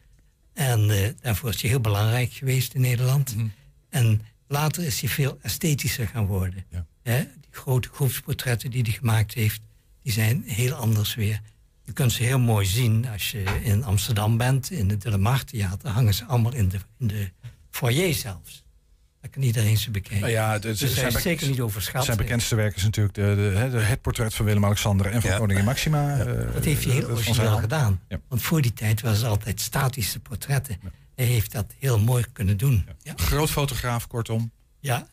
En uh, daarvoor is hij heel belangrijk geweest in Nederland. Mm. En later is hij veel esthetischer gaan worden. Ja. Die grote groepsportretten die hij gemaakt heeft, die zijn heel anders weer. Je kunt ze heel mooi zien als je in Amsterdam bent, in het Delamar Theater. hangen ze allemaal in de, in de foyer zelfs. Dat kan iedereen ze bekijken. Nou ja, het, dus zijn, zijn zeker niet overschat. Zijn bekendste werk is natuurlijk de, de, de, het portret van Willem-Alexander en van ja. koningin Maxima. Ja. Uh, dat heeft hij heel origineel gedaan. Ja. Want voor die tijd was het altijd statische portretten. Hij heeft dat heel mooi kunnen doen. Groot fotograaf, kortom. Ja,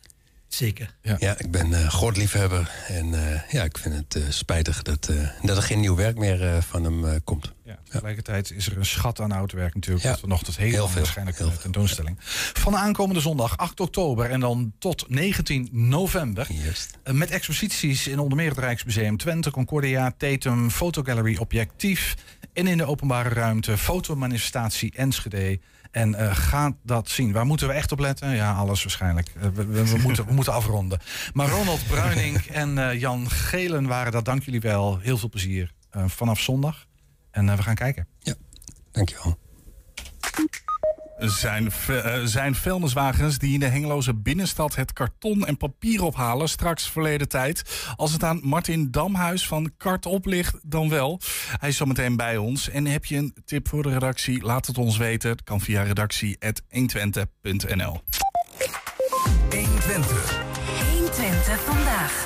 Zeker. Ja, ja ik ben uh, grootliefhebber. En uh, ja, ik vind het uh, spijtig dat, dat er geen nieuw werk meer van hem komt. Ja, tegelijkertijd is er een schat aan oud werk natuurlijk. Ja. Dat we nog tot heel, heel veel waarschijnlijk heel tentoonstelling. Van de aankomende zondag 8 oktober en dan tot 19 november. Juist. met exposities in onder meer het Rijksmuseum Twente, Concordia, Tetum, Fotogallery Objectief. En in de openbare ruimte fotomanifestatie Enschede. En uh, ga dat zien. Waar moeten we echt op letten? Ja, alles waarschijnlijk. Uh, we, moeten, we moeten afronden. Maar Ronald Bruining en uh, Jan Gelen waren dat. Dank jullie wel. Heel veel plezier vanaf zondag. En we gaan kijken. Ja, dankjewel. Zijn, zijn vuilniswagens die in de Hengeloze binnenstad het karton en papier ophalen straks verleden tijd. Als het aan Martin Damhuis van Kart op ligt, dan wel. Hij is zo meteen bij ons. En heb je een tip voor de redactie? Laat het ons weten. Het kan via redactie.120.nl 120. 120. Twente vandaag.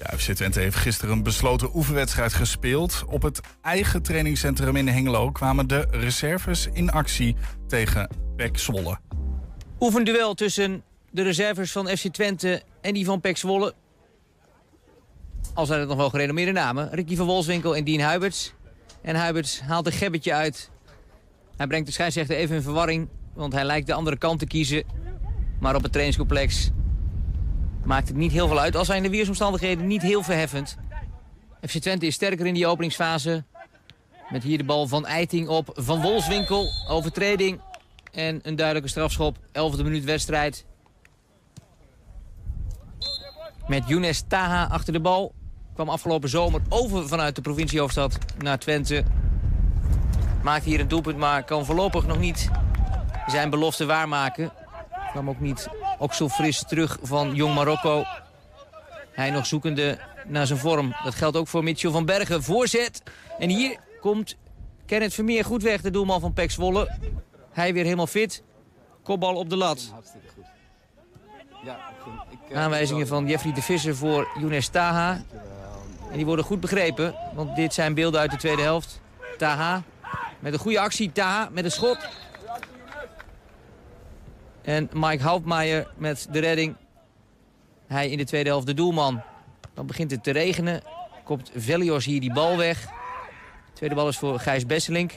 Ja, FC Twente heeft gisteren een besloten oefenwedstrijd gespeeld. Op het eigen trainingscentrum in Hengelo kwamen de reserves in actie tegen PEC Zwolle. Oefenduel tussen de reserves van FC Twente en die van PEC Zwolle. Al zijn het nog wel gerenommeerde namen. Ricky van Wolfswinkel en Dean Huiberts. En Huiberts haalt een gebbetje uit. Hij brengt de scheidsrechter even in verwarring. Want hij lijkt de andere kant te kiezen. Maar op het trainingscomplex maakt het niet heel veel uit. Al zijn de weersomstandigheden niet heel verheffend. FC Twente is sterker in die openingsfase. Met hier de bal van Eiting op Van Wolfswinkel. Overtreding en een duidelijke strafschop. 11e minuut wedstrijd. Met Younes Taha achter de bal. Kwam afgelopen zomer over vanuit de provinciehoofdstad naar Twente. Maakt hier een doelpunt, maar kan voorlopig nog niet zijn belofte waarmaken. Kwam ook niet ook zo fris terug van Jong Marokko. Hij nog zoekende naar zijn vorm. Dat geldt ook voor Mitchell van Bergen. Voorzet. En hier komt Kenneth Vermeer goed weg, de doelman van Pek Zwolle. Hij weer helemaal fit. Kopbal op de lat. Aanwijzingen van Jeffrey de Visser voor Younes Taha. En die worden goed begrepen, want dit zijn beelden uit de tweede helft. Taha met een goede actie. Taha met een schot. En Mike Houtmaier met de redding. Hij in de tweede helft de doelman. Dan begint het te regenen. Komt Velios hier die bal weg. De tweede bal is voor Gijs Besselink.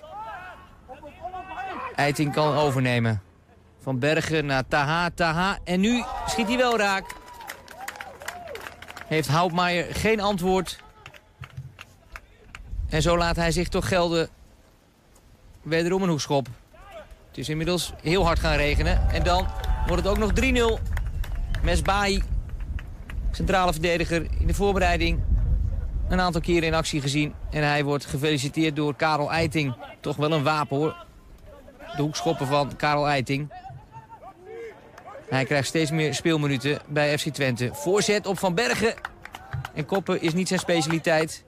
Eiting kan overnemen. Van Bergen naar Taha, Taha. En nu schiet hij wel raak. Heeft Houtmaier geen antwoord. En zo laat hij zich toch gelden. Wederom een hoekschop. Het is inmiddels heel hard gaan regenen. En dan wordt het ook nog 3-0. Mesbahi, centrale verdediger in de voorbereiding. Een aantal keren in actie gezien. En hij wordt gefeliciteerd door Karel Eiting. Toch wel een wapen hoor. De hoekschoppen van Karel Eiting. Hij krijgt steeds meer speelminuten bij FC Twente. Voorzet op Van Bergen. En koppen is niet zijn specialiteit.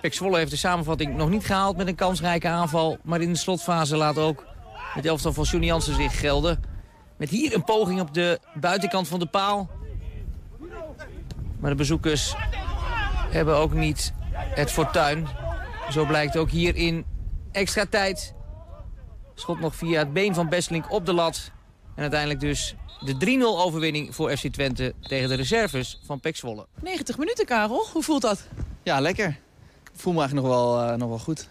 Pek Zwolle heeft de samenvatting nog niet gehaald met een kansrijke aanval. Maar in de slotfase laat ook het elftal van Johnny Jansen zich gelden. Met hier een poging op de buitenkant van de paal. Maar de bezoekers hebben ook niet het fortuin. Zo blijkt ook hier in extra tijd. Schot nog via het been van Besselink op de lat. En uiteindelijk dus de 3-0 overwinning voor FC Twente tegen de reserves van Pek Zwolle. 90 minuten, Karel. Hoe voelt dat? Ja, lekker. Voel me eigenlijk nog wel, uh, nog wel goed.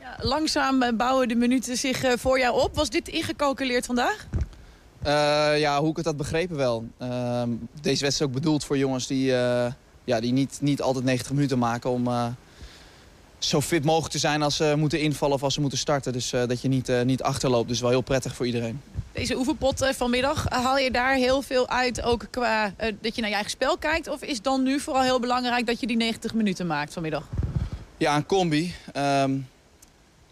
Ja, langzaam eh, bouwen de minuten zich uh, voor jou op. Was dit ingecalculeerd vandaag? Ja, hoe ik het had begrepen wel. Ehm, deze wedstrijd is ook bedoeld voor jongens die, ja, die niet, niet altijd 90 minuten maken... om zo fit mogelijk te zijn als ze moeten invallen of als ze moeten starten. Dus dat je niet, niet achterloopt. Dus wel heel prettig voor iedereen. Deze oefenpot vanmiddag, haal je daar heel veel uit ook qua dat je naar je eigen spel kijkt? Of is dan nu vooral heel belangrijk dat je die 90 minuten maakt vanmiddag? Ja, een combi. Um,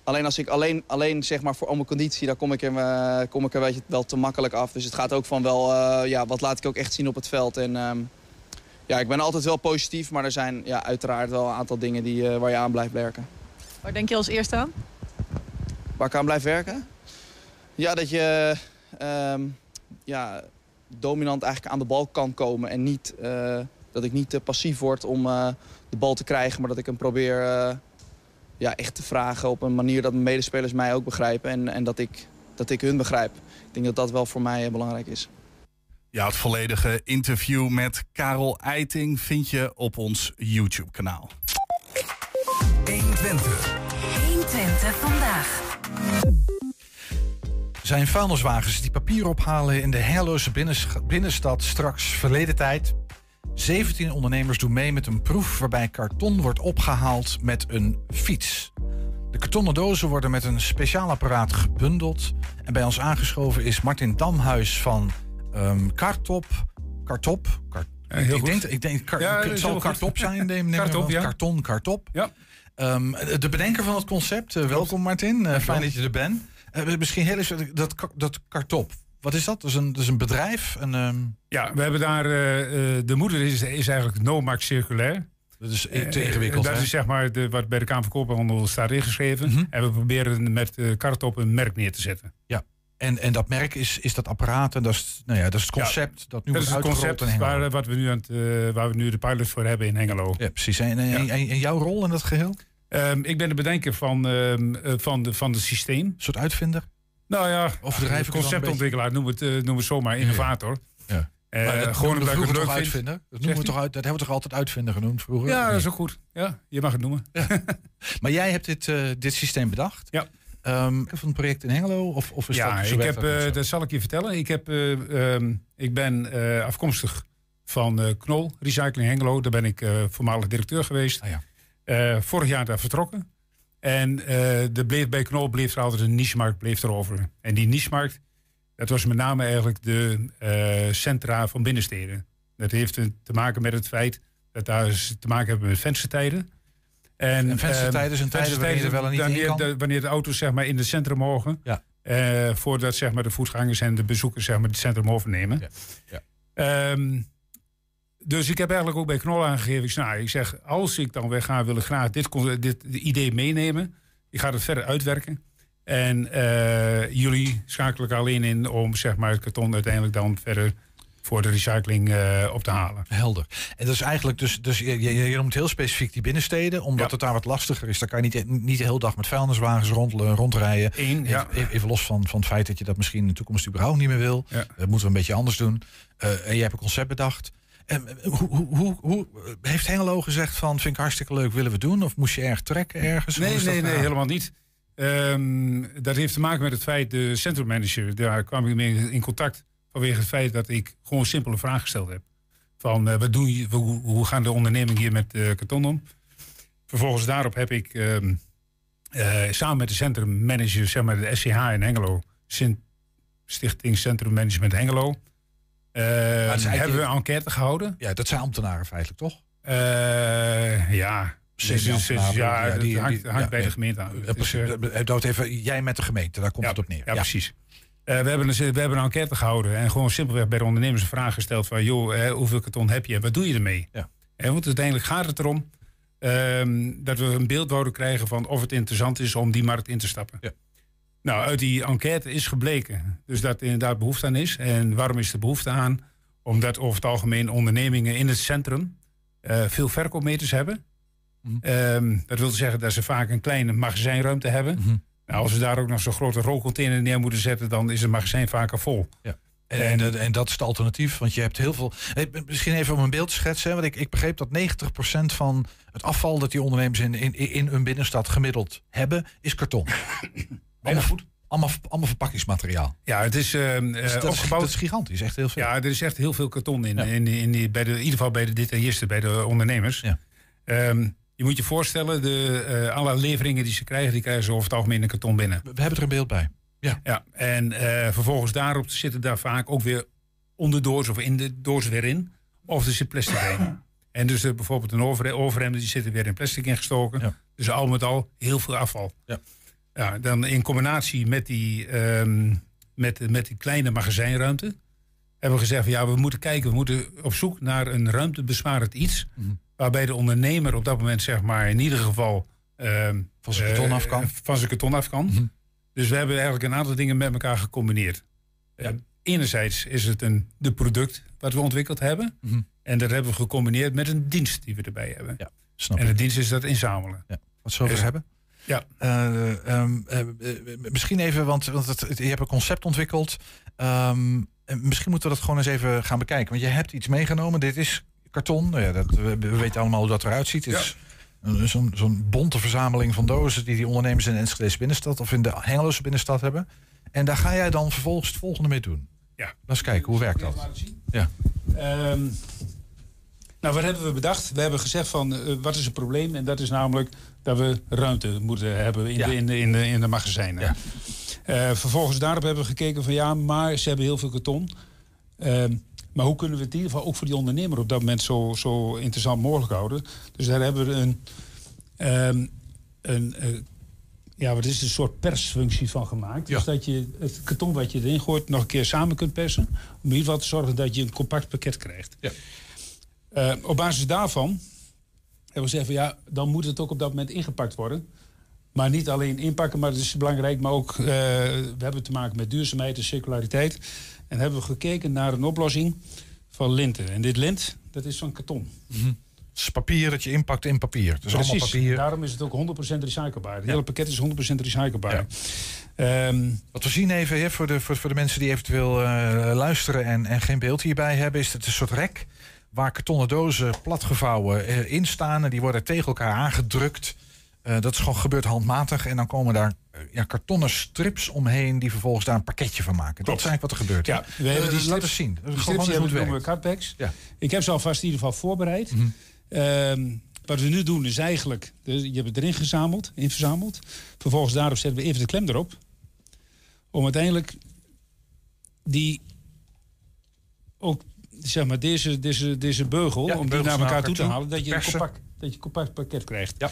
alleen als ik alleen, alleen zeg maar voor om mijn conditie, daar kom ik er, uh, kom ik er weet je, wel te makkelijk af. Dus het gaat ook van wel, uh, ja, wat laat ik ook echt zien op het veld. En um, ja, ik ben altijd wel positief, maar er zijn ja, uiteraard wel een aantal dingen die, uh, waar je aan blijft werken. Waar denk je als eerste aan? Waar ik aan blijf werken? Ja, dat je um, ja, dominant eigenlijk aan de bal kan komen en niet, dat ik niet passief word om de bal te krijgen, maar dat ik hem probeer uh, ja, echt te vragen op een manier dat mijn medespelers mij ook begrijpen en, en dat, ik, dat ik hun begrijp. Ik denk dat dat wel voor mij belangrijk is. Ja, het volledige interview met Karel Eiting vind je op ons YouTube-kanaal. 120. 120 vandaag. Zijn vuilniswagens die papier ophalen in de Hengeloze binnenstad straks verleden tijd 17 ondernemers doen mee met een proef waarbij karton wordt opgehaald met een fiets. De kartonnen dozen worden met een speciaal apparaat gebundeld. En bij ons aangeschoven is Martin Damhuis van um, Kartop. Kartop. Kart, ja, heel ik, goed. denk, ik denk, kar, Ja, het zal Kartop goed. zijn. Neem, neem Kartop, ja. Karton, Kartop. Ja. Ehm, de bedenker van het concept, eh, welkom Martin. Eh, fijn dat je er bent. Eh, misschien heel even dat, dat, dat Kartop. Wat is dat? Dat is een, dat is een bedrijf? Een, ehm, Ja, we hebben daar... eh, eh, de moeder is, is eigenlijk Nomax Circulair. Dat is Eh, te ingewikkeld, Dat hè? is zeg maar de, wat bij de Kamer van Koophandel staat ingeschreven. Mhm. En we proberen met eh Kartop een merk neer te zetten. Ja. En, en dat merk is, is dat apparaat en dat is, nou ja, dat is het concept dat nu dat is het concept waar, wat we nu aan het, waar we nu de pilot voor hebben in Hengelo. Ja, precies. En, en, en- en jouw rol in dat geheel? Ehm, ik ben de bedenker van, ehm, eh, van, de, van het systeem. Een soort uitvinder? Nou ja, een conceptontwikkelaar, noem het, eh, noem het zomaar, innovator. Ja. Eh, dat gewoon omdat ik het leuk uitvinder? Dat, Zegt noemen we toch uit, dat hebben we toch altijd uitvinder genoemd vroeger? Ja, dat is ook goed. Ja, je mag het noemen. Maar jij hebt dit, eh, dit systeem bedacht? Ja. Ehm, van het project in Hengelo? Of, of is ja, dat, ik heb, dat eh, zal ik je vertellen. Ik, heb, eh, ehm, ik ben eh, afkomstig van eh, Knol Recycling Hengelo. Daar ben ik eh, voormalig directeur geweest. Ah, Eh, vorig jaar daar vertrokken. En eh de bleef, bij Knol bleef er altijd een nichemarkt bleef erover. En die nichemarkt, dat was met name eigenlijk de eh, centra van binnensteden. Dat heeft te maken met het feit dat daar ze te maken hebben met venstertijden. En, En venstertijden zijn ehm, tijden wanneer er wel en niet in wanneer de, wanneer de auto's zeg maar, in het centrum mogen. Ja. eh, voordat zeg maar, de voetgangers en de bezoekers zeg maar, het centrum overnemen. Ja. Ehm, dus ik heb eigenlijk ook bij Knol aangegeven. Ik, zeg, nou, ik zeg, als ik dan wegga, wil ik graag dit, dit idee meenemen. Ik ga het verder uitwerken. En eh, jullie schakelen ik alleen in om zeg maar, het karton uiteindelijk dan verder voor de recycling eh, op te halen. Helder. En dat is eigenlijk dus, dus je, je, je noemt heel specifiek die binnensteden, omdat het daar wat lastiger is. Daar kan je niet, niet de hele dag met vuilniswagens rond, rondrijden. Eén, ja. even, even los van, van het feit dat je dat misschien in de toekomst überhaupt niet meer wil. Ja. Dat moeten we een beetje anders doen. Eh, en jij hebt een concept bedacht. En, eh, hoe, hoe, hoe, heeft Hengelo gezegd van, vind ik hartstikke leuk, willen we doen? Of moest je erg trekken ergens? Nee, nee, nee, helemaal niet. Ehm, dat heeft te maken met het feit, de centrummanager, daar kwam ik mee in contact vanwege het feit dat ik gewoon een simpele vraag gesteld heb. Van eh, wat doen je, hoe, hoe gaan de ondernemingen hier met eh, karton om? Vervolgens daarop heb ik ehm, eh, samen met de centrummanager, zeg maar de SCH in Hengelo, Sint- Stichting Centrum Management Hengelo, hebben we een enquête gehouden. Ja, dat zijn ambtenaren feitelijk, toch? Ja, dus, dus, dus, ja, die- hangt, ja, bij ja. de gemeente aan. Precies. dat even, jij met de gemeente, daar komt het op neer. ja, precies. Eh, we, hebben een, we hebben een enquête gehouden en gewoon simpelweg bij de ondernemers een vraag gesteld van... joh, hoeveel karton heb je en wat doe je ermee? Ja. En want uiteindelijk gaat het erom ehm, dat we een beeld zouden krijgen van of het interessant is om die markt in te stappen. Nou, uit die enquête is gebleken dus dat er inderdaad behoefte aan is. En waarom is er behoefte aan? Omdat over het algemeen ondernemingen in het centrum eh, veel verkoopmeters hebben. Ehm, dat wil zeggen dat ze vaak een kleine magazijnruimte hebben. Nou, als we daar ook nog zo'n grote rolcontainer neer moeten zetten, dan is het magazijn vaker vol. Ja. En, en, dat- en dat is het alternatief, want je hebt heel veel. Eh, Misschien even om een beeld te schetsen. hè, Want ik, ik begreep dat 90% van het afval dat die ondernemers in, in, in hun binnenstad gemiddeld hebben, is karton. allemaal, allemaal, allemaal verpakkingsmateriaal. Ja, het is, ehm, Dus eh, dat, is, opgebouwd. dat is gigantisch, echt heel veel. Ja, er is echt heel veel karton in. in, in, bij de, in ieder geval bij de detailisten, bij de ondernemers. Ehm, je moet je voorstellen, de, eh, alle leveringen die ze krijgen, die krijgen ze over het algemeen in karton binnen. We hebben er een beeld bij. Ja. ja en eh, vervolgens daarop zitten daar vaak ook weer onderdoors of in de doos weer in. Of er zit plastic in. En dus bijvoorbeeld een overhe- overhemden, die zitten weer in plastic ingestoken. Dus al met al heel veel afval. Ja. Ja, dan in combinatie met die, ehm, met, met die kleine magazijnruimte... hebben we gezegd van ja, we moeten kijken... we moeten op zoek naar een ruimtebesparend iets... Mhm. waarbij de ondernemer op dat moment zeg maar in ieder geval... ehm, Van zijn karton eh, af kan. Van zijn karton af kan. Dus we hebben eigenlijk een aantal dingen met elkaar gecombineerd. Eh, enerzijds is het een de product wat we ontwikkeld hebben. Mhm. En dat hebben we gecombineerd met een dienst die we erbij hebben. snap en de dienst is dat inzamelen. Wat zullen we Dus- hebben? Ja. Eh, ehm, eh, eh, misschien even, want, want het, het- je hebt een concept ontwikkeld. Ehm, en misschien moeten we dat gewoon eens even gaan bekijken. Want je hebt iets meegenomen. Dit is karton. Nou ja, dat, we, we weten allemaal hoe dat eruit ziet. Het is een- zo'n zo'n bonte verzameling van dozen... die die ondernemers in de Enschede binnenstad... of in de Hengeloze binnenstad hebben. En daar ga jij dan vervolgens het volgende mee doen. Ja. Laat eens kijken, hoe werkt dat? Ja. Ehm, nou, wat hebben we bedacht? We hebben gezegd van eh, wat is het probleem? En dat is namelijk dat we ruimte moeten hebben in, Ja. de, in, de, in, de, in de magazijnen. Eh, vervolgens daarop hebben we gekeken van ja, maar ze hebben heel veel karton. Ehm, maar hoe kunnen we het in ieder geval ook voor die ondernemer op dat moment zo, zo interessant mogelijk houden? Dus daar hebben we een, ehm, een eh, ja, wat is het, een soort persfunctie van gemaakt. Dus dat je het karton wat je erin gooit nog een keer samen kunt persen. Om in ieder geval te zorgen dat je een compact pakket krijgt. Eh, op basis daarvan hebben we van ja, dan moet het ook op dat moment ingepakt worden. Maar niet alleen inpakken, maar dat is belangrijk. Maar ook, eh, we hebben te maken met duurzaamheid en circulariteit. En hebben we gekeken naar een oplossing van linten. En dit lint, dat is van karton. Het is papier dat je inpakt in papier. Het is allemaal papier. daarom is het ook 100% recyclebaar. Het hele pakket is 100% recyclebaar. Ehm, Wat we zien even hè, voor, de, voor, voor de mensen die eventueel eh, luisteren en, en geen beeld hierbij hebben, is het een soort rek waar kartonnen dozen platgevouwen eh, in staan. En die worden tegen elkaar aangedrukt. Eh, dat is gewoon gebeurt handmatig. En dan komen daar eh, ja, kartonnen strips omheen die vervolgens daar een pakketje van maken. Dat is eigenlijk wat er gebeurt. Ja, we hebben die strips- zien. Die strips hebben we. Ja. Ik heb ze alvast in ieder geval voorbereid. Ehm, wat we nu doen is eigenlijk, dus je hebt het erin gezameld, in verzameld. Vervolgens daarop zetten we even de klem erop. Om uiteindelijk die ook, zeg maar, deze, deze, deze beugel, Ja, om die naar elkaar toe te halen, dat je, een compact, dat je een compact pakket krijgt. Ja.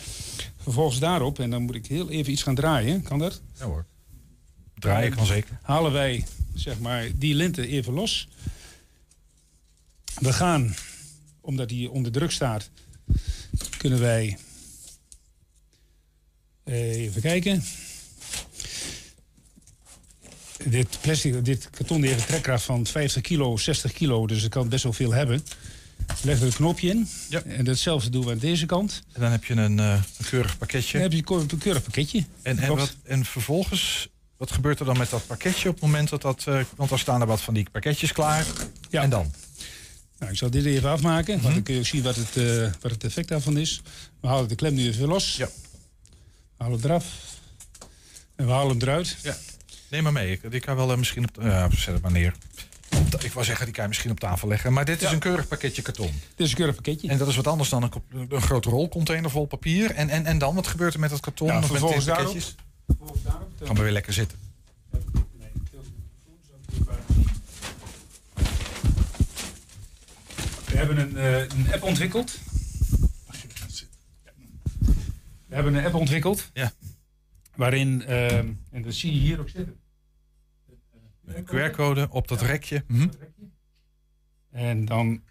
Vervolgens daarop, en dan moet ik heel even iets gaan draaien, kan dat? Ja hoor. Draaien kan zeker. Halen wij, zeg maar, die linten even los. We gaan, omdat die onder druk staat, kunnen wij even kijken. Dit plastic, dit karton heeft een trekkracht van 50 kilo, 60 kilo, dus het kan best wel veel hebben. Leggen er een knopje in. En datzelfde doen we aan deze kant. En dan heb je een, eh, een keurig pakketje. Dan heb je een keurig pakketje. En, en, wat, en vervolgens, wat gebeurt er dan met dat pakketje op het moment dat dat... eh, want dan staan er wat van die pakketjes klaar. Ja. En dan? Nou, ik zal dit even afmaken, want dan kun je ook zien wat het, eh, wat het effect daarvan is. We halen de klem nu even los. Ja. We halen het eraf. En we halen hem eruit. Ja. Neem maar mee. Ik, die kan wel eh, misschien op... Zet het maar neer. Ik wou zeggen, die kan je misschien op tafel leggen. Maar dit is een keurig pakketje karton. Dit is een keurig pakketje. En dat is wat anders dan een, grote rolcontainer vol papier. En, en, en dan, wat gebeurt er met dat karton? Ja, met vervolgens daarop- vervolgens daarop, Gaan we weer lekker zitten. We hebben een, eh, een app ontwikkeld. We hebben een app ontwikkeld. Ja. Waarin, eh, en dat zie je hier ook zitten. Een QR-code op dat rekje. Mhm. En dan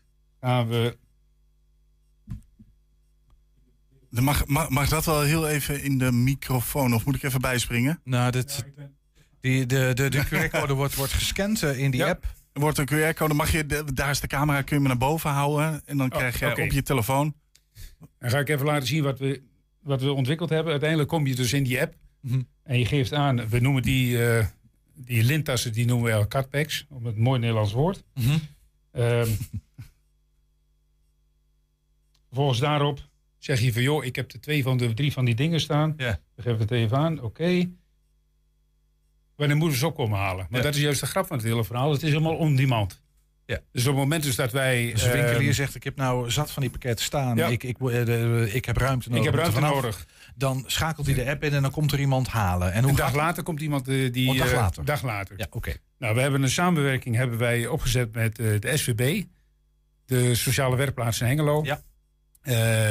gaan we Dan Mag, mag, mag dat wel heel even in de microfoon? Of moet ik even bijspringen? Nou, dit, die, de, de, de QR-code wordt, wordt gescand eh, in die app. Er wordt een QR-code. Mag je, de- daar is de camera, kun je hem naar boven houden. En dan Oh, krijg je op je telefoon. Dan ga ik even laten zien wat we, wat we ontwikkeld hebben. Uiteindelijk kom je dus in die app. Mhm. En je geeft aan, we noemen die, eh, die linttassen, die noemen we al cutpacks. Om het mooi Nederlands woord. Mhm. Ehm, vervolgens daarop zeg je van, joh, ik heb de twee van de drie van die dingen staan. Ja. Dan geef ik het even aan, oké. Wanneer moeten we ze op komen halen? Maar Ja. dat is juist de grap van het hele verhaal. Het is helemaal on demand. Ja. Dus op het moment dus dat wij... Dus de winkelier ehm, zegt, ik heb nou zat van die pakketten staan. Ja. Ik, ik, eh, de- ik heb ruimte nodig. heb moet er ruimte vanaf. nodig. Dan schakelt hij de app in en dan komt er iemand halen. En hoe een dag later komt iemand eh, die... Oh, een dag eh, later. dag later. Ja, oké. Nou, we hebben een samenwerking hebben wij opgezet met eh, de SVB. De sociale werkplaats in Hengelo. Ja.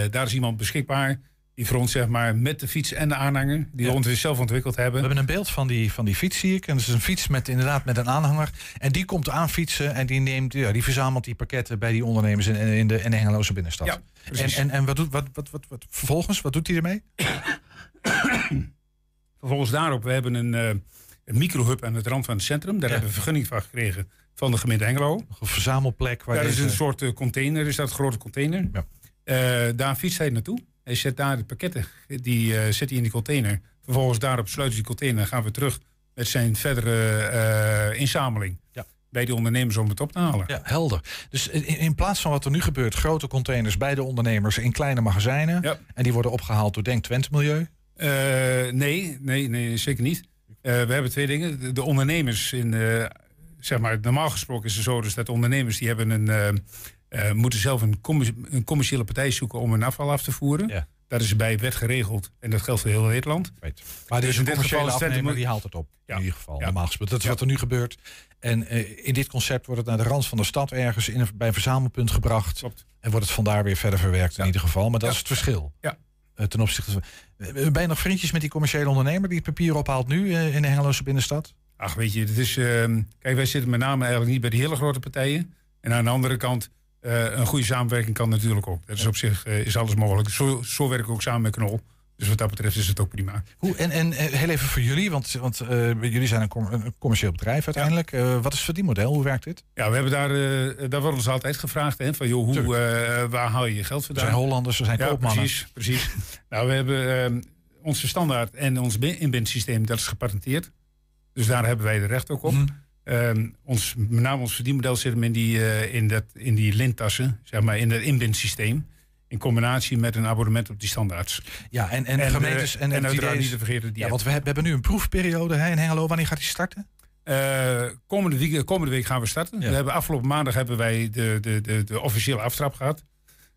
Daar is iemand beschikbaar. Die ons, zeg maar, met de fiets en de aanhanger. Die Ja. we zelf ontwikkeld hebben. We hebben een beeld van die, van die fiets, zie ik. En dat is een fiets met inderdaad met een aanhanger. En die komt aanfietsen en die, neemt, ja, die verzamelt die pakketten bij die ondernemers in, in de, in de Hengeloze binnenstad. Ja, en en, en wat doet, wat, wat, wat, wat, vervolgens, wat doet hij ermee? Vervolgens daarop, we hebben een, een microhub aan het rand van het centrum. Daar hebben we vergunning van gekregen van de gemeente Hengelo. Een verzamelplek waar Daar is een soort eh, container, is dat een grote container. Eh, daar fietst hij naartoe. Hij zet daar de pakketten, die eh, zet hij in die container. Vervolgens daarop sluit hij die container en gaan we terug met zijn verdere eh, inzameling. Ja. Bij de ondernemers om het op te halen. Ja, helder. Dus in, in plaats van wat er nu gebeurt, grote containers bij de ondernemers in kleine magazijnen. En die worden opgehaald door Denk Twente Milieu. Eh, nee, nee, nee, zeker niet. We hebben twee dingen. De, de ondernemers, in, zeg maar, normaal gesproken is het zo dus dat de ondernemers die hebben een, eh, moeten zelf een, commer- een commerciële partij zoeken om hun afval af te voeren. Dat is bij wet geregeld en dat geldt voor heel Nederland. Maar Dus deze in dit geval afnemer die haalt het op. Ja. In ieder geval, Ja. normaal gesproken. Dat is Ja. wat er nu gebeurt. En eh, in dit concept wordt het naar de rand van de stad ergens in een, bij een verzamelpunt gebracht. En wordt het vandaar weer verder verwerkt in ieder geval. Maar dat is het verschil. Ja. Eh, ten opzichte van. Ben je nog vriendjes met die commerciële ondernemer die het papier ophaalt nu in de Hengeloze binnenstad? Ach, weet je, het is, ehm, kijk, wij zitten met name eigenlijk niet bij de hele grote partijen. En aan de andere kant, eh, een goede samenwerking kan natuurlijk ook. Dat is op zich eh, is alles mogelijk. Zo, zo werken we ook samen met Knol. Dus wat dat betreft is het ook prima. Hoe, en, en eh, heel even voor jullie, want, want jullie zijn een, com- een commercieel bedrijf uiteindelijk. Wat is het verdienmodel? Hoe werkt dit? Ja, we hebben daar, eh daar wordt ons altijd gevraagd, hè, van joh, hoe, waar haal je je geld We vandaan? zijn Hollanders, we zijn ja, koopmannen. Precies, precies. nou, we hebben ehm, onze standaard en ons bin- inbindsysteem, dat is gepatenteerd. Dus daar hebben wij de recht ook op. Mhm. Ehm, ons, met name ons verdienmodel zit hem in die, eh, in dat, in die lintassen, zeg maar, in het inbindsysteem. In combinatie met een abonnement op die standaards. Ja, en, en, En, gemeentes eh, en, en het uiteraard is- niet te vergeten die Ja, want we hebben, we hebben nu een proefperiode hè, in Hengelo. Wanneer gaat die starten? Eh, komende, week, komende week gaan we starten. We hebben afgelopen maandag hebben wij de, de, de, de officiële aftrap gehad.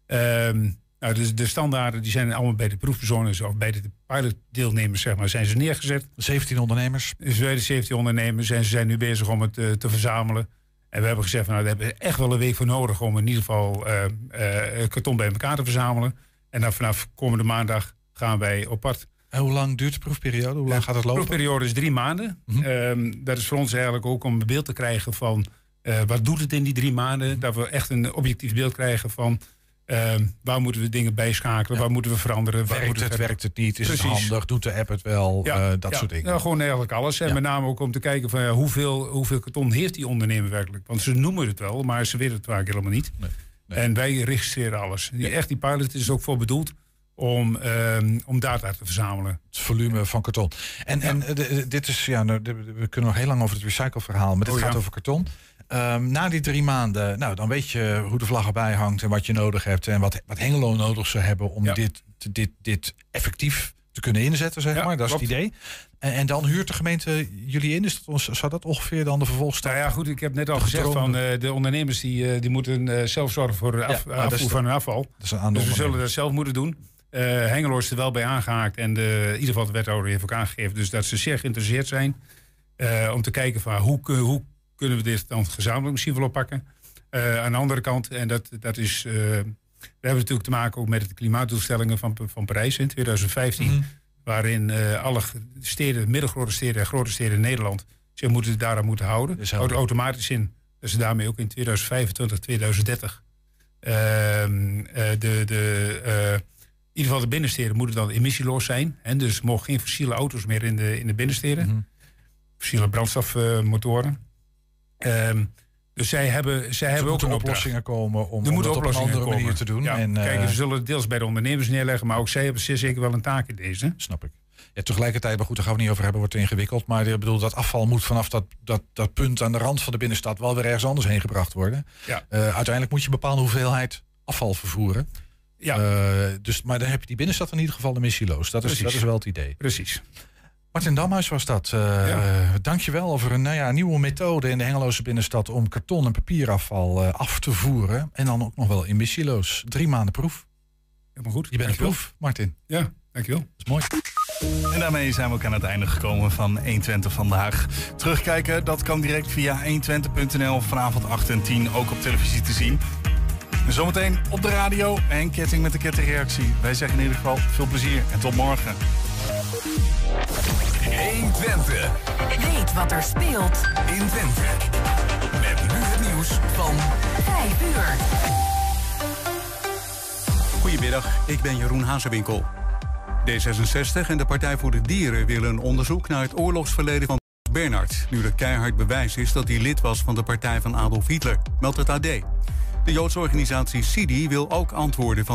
Ehm, nou, dus de standaarden die zijn allemaal bij de proefpersonen of bij de pilotdeelnemers zeg maar, zijn ze neergezet. 17 ondernemers. Dus wij de 17 ondernemers en ze zijn nu bezig om het eh, te verzamelen. En we hebben gezegd, van, nou, daar hebben we echt wel een week voor nodig om in ieder geval eh, eh, karton bij elkaar te verzamelen. En dan vanaf komende maandag gaan wij op pad. En hoe lang duurt de proefperiode? Hoe lang gaat het De lopen? Mhm. proefperiode is drie maanden. Ehm, dat is voor ons eigenlijk ook om een beeld te krijgen van wat doet het in die drie maanden. Mhm. Dat we echt een objectief beeld krijgen van ehm, waar moeten we dingen bijschakelen, waar moeten we veranderen. waar Werkt het, werkt het niet? Is het handig? Doet de app het wel? Ja, Eh, dat ja, soort dingen. Nou, gewoon eigenlijk alles. En met name ook om te kijken van ja, hoeveel, hoeveel karton heeft die ondernemer werkelijk. Want ze noemen het wel, maar ze weten het vaak helemaal niet. En wij registreren alles. Die, Echt, die pilot is ook voor bedoeld om, ehm, om data te verzamelen. Het volume van karton. En, en eh, dit is, ja, nou, we kunnen nog heel lang over het recycleverhaal, maar dit Oh, gaat ja. over karton. Ehm, na die drie maanden, nou, dan weet je hoe de vlag erbij hangt en wat je nodig hebt en wat, wat Hengelo nodig zou hebben om dit, dit, dit effectief te kunnen inzetten, zeg Ja, maar. Dat is het idee. En, en dan huurt de gemeente jullie in. Is dat, ons- zou dat ongeveer dan de vervolgstap? Nou ja, goed, ik heb net al gezegd van eh, de ondernemers die, eh, die moeten eh, zelf zorgen voor de af, Ja, is afvoer van hun afval. Dus we zullen dat zelf moeten doen. Hengelo is er wel bij aangehaakt en de, in ieder geval de wethouder heeft ook aangegeven dus dat ze zeer geïnteresseerd zijn om te kijken van hoe, hoe kunnen we dit dan gezamenlijk misschien wel oppakken. Eh, aan de andere kant, en dat, dat is, eh, we hebben natuurlijk te maken ook met de klimaatdoelstellingen van, van Parijs in 2015. Mhm. Waarin eh, alle steden, middelgrote steden en grote steden in Nederland zich moeten, daaraan moeten houden. helder. Houdt automatisch in dat ze daarmee ook in 2025, 2030 ehm, eh, de, de, in ieder geval de binnensteden moeten dan emissieloos zijn. En dus mogen geen fossiele auto's meer in de, in de binnensteden. Mhm. Fossiele brandstofmotoren. Ehm, dus zij hebben, zij hebben ook een oplossingen komen om, Er het op een andere manier te doen. Ja, en, eh, kijk, ze zullen het deels bij de ondernemers neerleggen, maar ook zij hebben zeer zeker wel een taak in deze. Snap ik. Ja, tegelijkertijd, maar goed, daar gaan we het niet over hebben, wordt het ingewikkeld. Maar ik bedoel, dat afval moet vanaf dat, dat, dat punt aan de rand van de binnenstad wel weer ergens anders heen gebracht worden. Ja. Eh, uiteindelijk moet je een bepaalde hoeveelheid afval vervoeren. Ja. Eh, dus, maar dan heb je die binnenstad in ieder geval emissieloos. Dat is, Precies. dat is wel het idee. Precies. Martin Damhuis was dat. Uh, Dank je wel over een nou ja, nieuwe methode in de Hengeloze binnenstad om karton en papierafval eh, af te voeren. En dan ook nog wel emissieloos. Drie maanden proef. Helemaal goed. Je bent een Dankjewel. proef, Martin. Ja, dankjewel. Dat is mooi. En daarmee zijn we ook aan het einde gekomen van 120 vandaag. Terugkijken, dat kan direct via 120.nl vanavond 8 en 10 ook op televisie te zien. En zometeen op de radio en ketting met de kettingreactie. Wij zeggen in ieder geval veel plezier en tot morgen. 120. Weet wat er speelt in Twente. Met nu het nieuws van 5 uur. Goedemiddag, ik ben Jeroen Hazewinkel. D66 en de Partij voor de Dieren willen een onderzoek naar het oorlogsverleden van Bernard. Nu er keihard bewijs is dat hij lid was van de partij van Adolf Hitler, meldt het AD. De Joodse organisatie SIDI wil ook antwoorden van